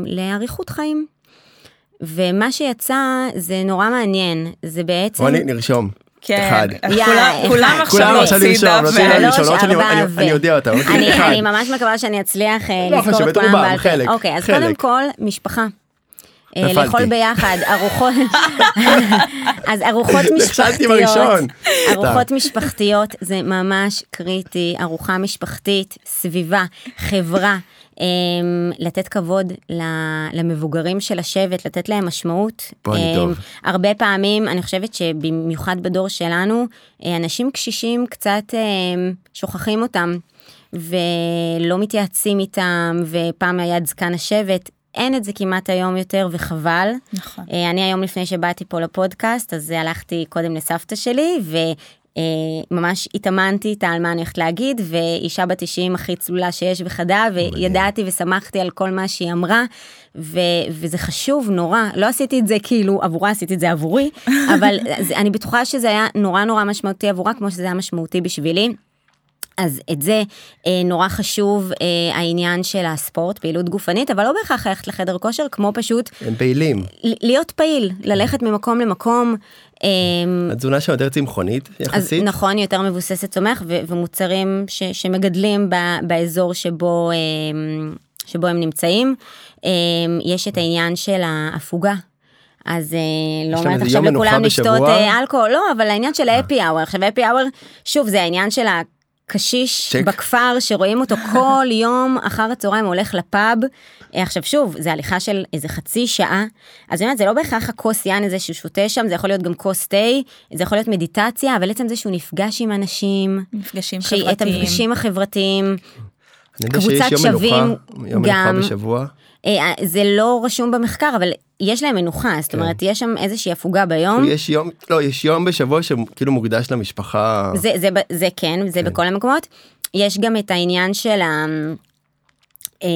לאריכות חיים. ומה שיצא זה נורא מעניין. זה בעצם רוני נרשום כן, כולם- עכשיו לשאול, למרות שאני- ארבע אני- יודע אותה אוקיי, אני, ממש מקווה שאני אצליח אה, לא, לזכור את כולם בעל פה. חלק, אוקיי, אז. קודם כל, משפחה. אה. לאכול ביחד, ארוחות, אז ארוחות משפחתיות. ארוחות משפחתיות זה ממש קריטי, ארוחה משפחתית, סביבה, חברה, לתת כבוד למבוגרים של השבט, לתת להם משמעות. אני אמ, טוב. הרבה פעמים, אני חושבת שבמיוחד בדור שלנו, אה, אנשים קשישים קצת אמ, שוכחים אותם. ולא מתייעצים איתם, ופעם היה את זקן השבט, אין את זה כמעט היום יותר, וחבל. נכון. אה, אני היום לפני שבאתי פה לפודקאסט, אז הלכתי קודם לסבתא שלי, וממש התאמנתי איתה על מה אני הולכת להגיד, ואישה בת 90 הכי צלולה שיש בחדה, וידעתי ושמחתי על כל מה שהיא אמרה, ו- וזה חשוב נורא, לא עשיתי את זה כאילו עבורה, עשיתי את זה עבורי, אבל זה, אני בטוחה שזה היה נורא נורא משמעותי עבורה, כמו שזה היה משמעותי בשבילי. אז את זה אה, נורא חשוב אה, העניין של הספורט, פעילות גופנית, אבל לא בהכרח ללכת לחדר כושר, כמו פשוט הם פעילים להיות פעיל, ללכת ממקום למקום. אה, התזונה שם יותר צמחונית אז יחסית נכון, היא יותר מבוססת צומח, ו- ומוצרים ש- שמגדלים ב- באזור שבו, אה, שבו הם נמצאים. אה, יש את העניין של ההפוגה. אז אה, לא אומרת עכשיו לכולם לשתות? אה, אלכוהול, לא, אבל העניין של האפי אאוור, עכשיו האפי אאוור, שוב, זה העניין של הקשיש צ'ק. בכפר שרואים אותו כל יום אחר הצהריים הולך לפאב. אה, עכשיו שוב, זה הליכה של איזה חצי שעה, אז אומרת, זה לא בהכרח הכוס יין הזה שהוא שותה שם, זה יכול להיות גם כוס תה, זה יכול להיות מדיטציה, אבל עצם זה שהוא נפגש עם אנשים, מפגשים חברתיים. המפגשים החברתיים, אני יודע קבוצת שיש יום שווים מנוחה יום מנוחה גם. בשבוע אה, זה לא רשום במחקר, אבל יש להם מנוחה, זאת אומרת, יש שם איזושהי הפוגה ביום. יש יום לא יש יום בשבוע שכאילו מוקדש למשפחה זה, זה, זה כן, זה בכל המקומות. יש גם את העניין של ה... אה.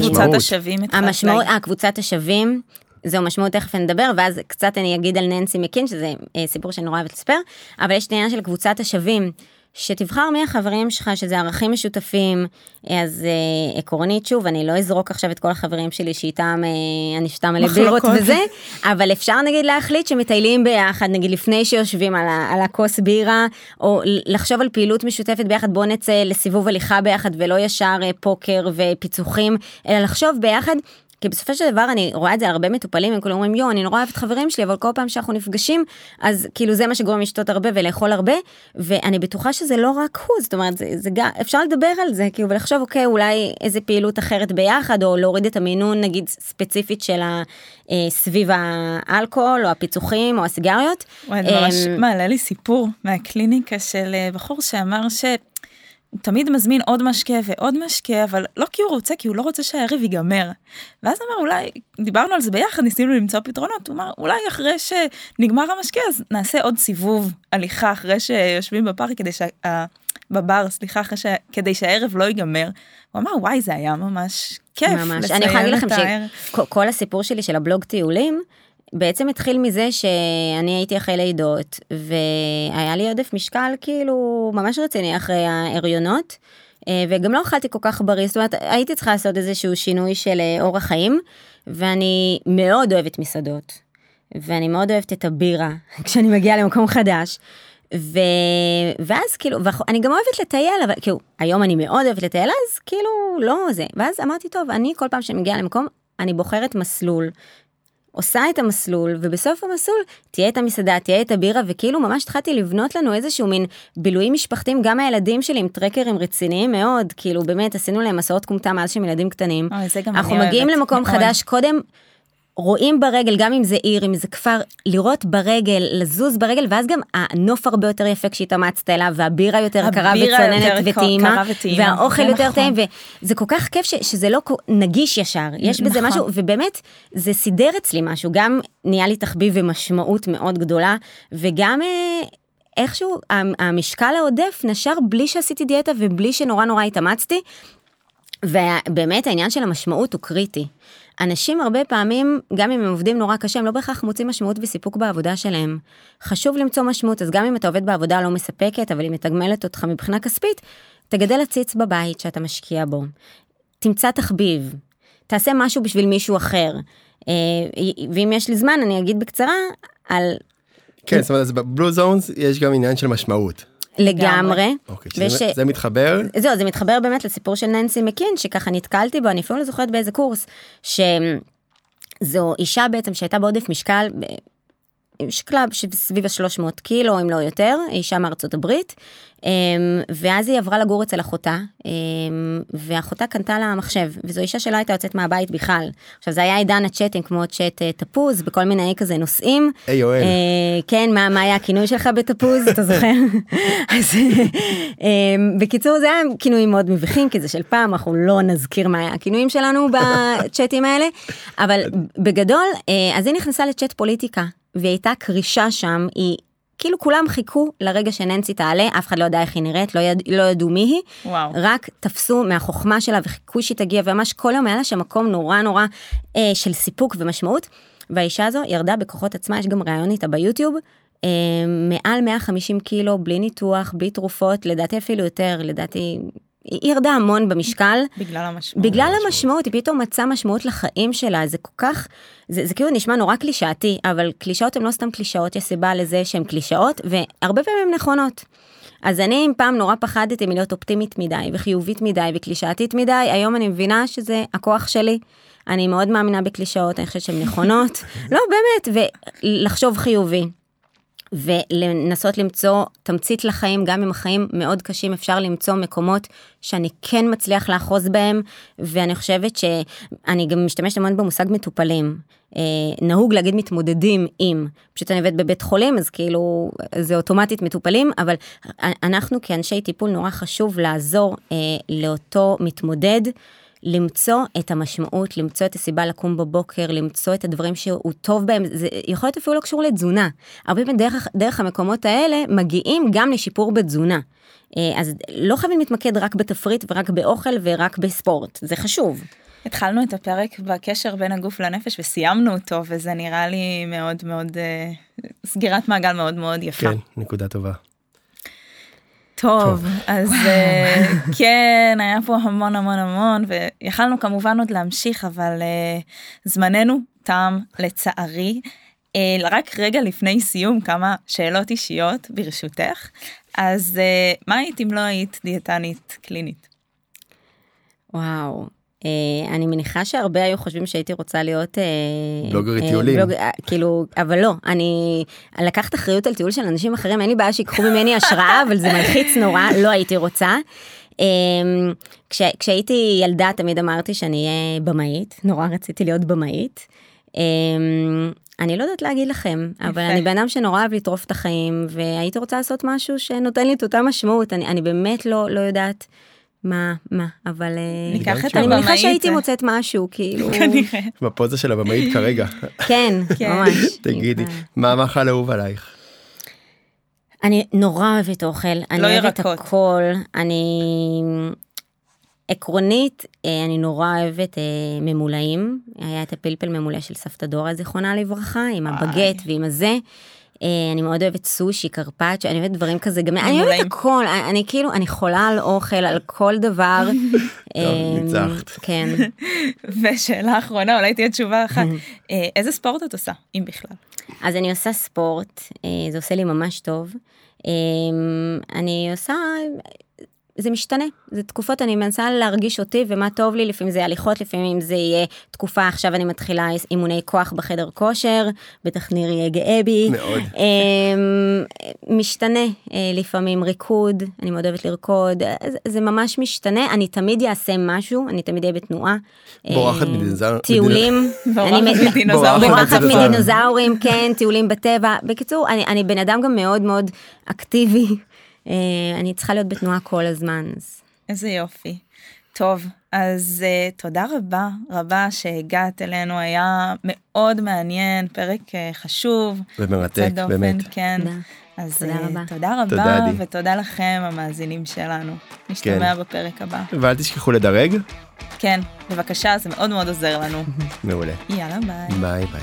קבוצת השווים המשמעות. אה, קבוצת השווים. זהו משמעות תכף נדבר ואז קצת אני אגיד על ננסי מקין שזה אה, סיפור שאני נורא אוהבת לספר אבל יש את העניין של קבוצת השווים שתבחר מי החברים שלך שזה ערכים משותפים אז אה, עקרונית שוב אני לא אזרוק עכשיו את כל החברים שלי שאיתם אה, אני שותה מלא בירות. וזה אבל אפשר נגיד להחליט שמטיילים ביחד נגיד לפני שיושבים על, ה, על הכוס בירה או לחשוב על פעילות משותפת ביחד בוא נצא לסיבוב הליכה ביחד ולא ישר אה, פוקר ופיצוחים אלא לחשוב ביחד. כי בסופו של דבר אני רואה את זה הרבה מטופלים הם כולם אומרים יו אני נורא אוהבת חברים שלי אבל כל פעם שאנחנו נפגשים אז כאילו זה מה שגורם לשתות הרבה ולאכול הרבה ואני בטוחה שזה לא רק הוא זאת אומרת זה, זה גם אפשר לדבר על זה כאילו ולחשוב אוקיי אולי איזה פעילות אחרת ביחד או להוריד את המינון נגיד ספציפית של ה, אה, סביב האלכוהול או הפיצוחים או הסיגריות. וואי, זה ממש אמ, מעלה לי סיפור מהקליניקה של אה, בחור שאמר ש... הוא תמיד מזמין עוד משקה ועוד משקה, אבל לא כי הוא רוצה, כי הוא לא רוצה שהערב ייגמר. ואז אמר, אולי, דיברנו על זה ביחד, ניסינו למצוא פתרונות, הוא אמר, אולי אחרי שנגמר המשקה, אז נעשה עוד סיבוב הליכה אחרי שיושבים בפארק, כדי בבר, סליחה, אחרי ש... כדי שהערב לא ייגמר. הוא אמר, וואי, זה היה ממש כיף. ממש. אני יכולה להגיד לכם שכל הסיפור שלי של הבלוג טיולים, בעצם התחיל מזה שאני הייתי אחרי לידות, והיה לי עודף משקל כאילו ממש רציני אחרי ההריונות, אה, וגם לא אכלתי כל כך בריא, זאת אומרת, הייתי צריכה לעשות איזשהו שינוי של אה, אורח חיים, ואני מאוד אוהבת מסעדות, ואני מאוד אוהבת את הבירה כשאני מגיעה למקום חדש. ו... ואז כאילו, ואני גם אוהבת לטייל, אבל כאילו, היום אני מאוד אוהבת לטייל, אז כאילו, לא זה. ואז אמרתי, טוב, אני כל פעם שאני מגיעה למקום, אני בוחרת מסלול עושה את המסלול ובסוף המסלול תהיה את המסעדה תהיה את הבירה וכאילו ממש התחלתי לבנות לנו איזשהו מין בילויים משפחתיים גם הילדים שלי עם טרקרים רציניים מאוד כאילו באמת עשינו להם מסעות כומתה מאז שהם ילדים קטנים. אוי, אנחנו מגיעים למקום מאוד. חדש קודם רואים ברגל, גם אם זה עיר, אם זה כפר, לראות ברגל, לזוז ברגל, ואז גם הנוף הרבה יותר יפה כשהתאמצת אליו, והבירה יותר קרה וצוננת וטעימה, והאוכל יותר נכון. טעים, וזה כל כך כיף ש, שזה לא נגיש ישר, יש בזה נכון. משהו, ובאמת, זה סידר אצלי משהו, גם נהיה לי תחביב ומשמעות מאוד גדולה, וגם... אה, איכשהו המשקל העודף נשר בלי שעשיתי דיאטה ובלי שנורא נורא התאמצתי. ובאמת העניין של המשמעות הוא קריטי. אנשים הרבה פעמים, גם אם הם עובדים נורא קשה, הם לא בהכרח מוצאים משמעות וסיפוק בעבודה שלהם. חשוב למצוא משמעות, אז גם אם אתה עובד בעבודה לא מספקת, אבל היא מתגמלת אותך מבחינה כספית, תגדל עציץ בבית שאתה משקיע בו. תמצא תחביב, תעשה משהו בשביל מישהו אחר. אה, ואם יש לי זמן, אני אגיד בקצרה על... כן, זאת אומרת, בבלו זונס יש גם עניין של משמעות. לגמרי. אוקיי, וש... זה, זה מתחבר? זהו, זה מתחבר באמת לסיפור של ננסי מקין, שככה נתקלתי בו, אני אפילו לא זוכרת באיזה קורס, שזו אישה בעצם שהייתה בעודף משקל, שקלה סביב ה-300 קילו, אם לא יותר, אישה מארצות הברית. אמ, ואז היא עברה לגור אצל אחותה, אמ, ואחותה קנתה לה מחשב, וזו אישה שלא הייתה יוצאת מהבית בכלל. עכשיו זה היה עידן הצ'אטים כמו צ'אט אה, תפוז, בכל מיני כזה נושאים. היי יואל. אה, כן, מה, מה היה הכינוי שלך בתפוז, אתה זוכר? אז אמ, בקיצור זה היה כינויים מאוד מביכים, כי זה של פעם, אנחנו לא נזכיר מה היה הכינויים שלנו בצ'אטים האלה, אבל בגדול, אה, אז היא נכנסה לצ'אט פוליטיקה. והיא הייתה קרישה שם, היא כאילו כולם חיכו לרגע שננסי תעלה, אף אחד לא יודע איך היא נראית, לא, יד, לא ידעו מי היא, וואו. רק תפסו מהחוכמה שלה וחיכו שהיא תגיע, וממש כל יום היה לה שם מקום נורא נורא אה, של סיפוק ומשמעות, והאישה הזו ירדה בכוחות עצמה, יש גם ראיון איתה ביוטיוב, אה, מעל 150 קילו, בלי ניתוח, בלי תרופות, לדעתי אפילו יותר, לדעתי היא ירדה המון במשקל. בגלל המשמעות. בגלל המשמעות, היא פתאום מצאה משמעות לחיים שלה, זה כל כך, זה, זה כאילו נשמע נורא קלישאתי, אבל קלישאות הן לא סתם קלישאות, יש סיבה לזה שהן קלישאות, והרבה פעמים הן נכונות. אז אני אם פעם נורא פחדתי מלהיות אופטימית מדי, וחיובית מדי, וקלישאתית מדי, היום אני מבינה שזה הכוח שלי. אני מאוד מאמינה בקלישאות, אני חושבת שהן נכונות. לא, באמת, ולחשוב חיובי. ולנסות למצוא תמצית לחיים, גם אם החיים מאוד קשים, אפשר למצוא מקומות שאני כן מצליח לאחוז בהם, ואני חושבת שאני גם משתמשת המון במושג מטופלים. אה, נהוג להגיד מתמודדים עם, פשוט אני עובדת בבית חולים, אז כאילו זה אוטומטית מטופלים, אבל אנחנו כאנשי טיפול נורא חשוב לעזור אה, לאותו מתמודד. למצוא את המשמעות, למצוא את הסיבה לקום בבוקר, למצוא את הדברים שהוא טוב בהם, זה יכול להיות אפילו לא קשור לתזונה. הרבה פעמים דרך, דרך המקומות האלה מגיעים גם לשיפור בתזונה. אה, אז לא חייבים להתמקד רק בתפריט ורק באוכל ורק בספורט, זה חשוב. התחלנו את הפרק בקשר בין הגוף לנפש וסיימנו אותו וזה נראה לי מאוד מאוד אה, סגירת מעגל מאוד מאוד יפה. כן, נקודה טובה. טוב, אז uh, כן, היה פה המון המון המון, ויכלנו כמובן עוד להמשיך, אבל uh, זמננו תם לצערי. Uh, רק רגע לפני סיום, כמה שאלות אישיות ברשותך. אז uh, מה היית אם לא היית דיאטנית קלינית? וואו, אני מניחה שהרבה היו חושבים שהייתי רוצה להיות uh, בלוגרית uh, טיולים בלוג, כאילו אבל לא אני לקחת אחריות על טיול של אנשים אחרים אין לי בעיה שיקחו ממני השראה אבל זה מלחיץ נורא לא הייתי רוצה. Um, כש, כשהייתי ילדה תמיד אמרתי שאני אהיה במאית נורא רציתי להיות במאית. Um, אני לא יודעת להגיד לכם. אבל אני בן אדם שנורא אוהב לטרוף את החיים והייתי רוצה לעשות משהו שנותן לי את אותה משמעות אני, אני באמת לא לא יודעת. מה, מה, אבל אה, ניקח את אני מניחה שהייתי מוצאת משהו, כאילו... כנראה. בפוזה של הבמאית כרגע. כן, כן, ממש. תגידי, מה המאכל האהוב עלייך? אני נורא אוהבת אוכל, אני לא אוהבת. הכל, אני... עקרונית, אה, אני נורא אוהבת אה, ממולאים. היה את הפלפל ממולא של סבתא דורה, זיכרונה לברכה, עם הבגט ועם הזה. אה, אני מאוד אוהבת סושי, קרפצ'ו, אני אוהבת דברים כזה, גם אני. אוהבת הכל, אני, כאילו, אני חולה על אוכל, על כל דבר. אה, ניצחת. כן. ושאלה אחרונה, אולי תהיה תשובה אחת. אה, איזה ספורט את עושה, אם בכלל? אז אני עושה ספורט, זה עושה לי ממש טוב. אני עושה, זה משתנה, זה תקופות, אני מנסה להרגיש אותי ומה טוב לי, לפעמים זה הליכות, לפעמים זה יהיה תקופה, עכשיו אני מתחילה אימוני כוח בחדר כושר, בטח ניר יהיה גאה בי. מאוד. אה, משתנה, אה, לפעמים ריקוד, אני מאוד אוהבת לרקוד, אה, זה- ממש משתנה, אני תמיד אעשה משהו, אני תמיד אהיה בתנועה. בורחת אה, מדינוזאור- טיולים. בורחת מדינוזאורים. מדינוזאורים. מדינוזאורים, כן, טיולים בטבע. בקיצור, אני, אני בן אדם גם מאוד מאוד אקטיבי. אה, אני צריכה להיות בתנועה כל הזמן. אז... איזה יופי. טוב, אז uh, תודה רבה רבה שהגעת אלינו, היה מאוד מעניין, פרק uh, חשוב. ומרתק, באמת. כן. תודה. אז תודה אה, רבה. תודה רבה, תודה. ותודה לכם המאזינים שלנו. נשתמע בפרק הבא. ואל תשכחו לדרג. כן, בבקשה, זה מאוד מאוד עוזר לנו. מעולה. יאללה ביי. ביי ביי.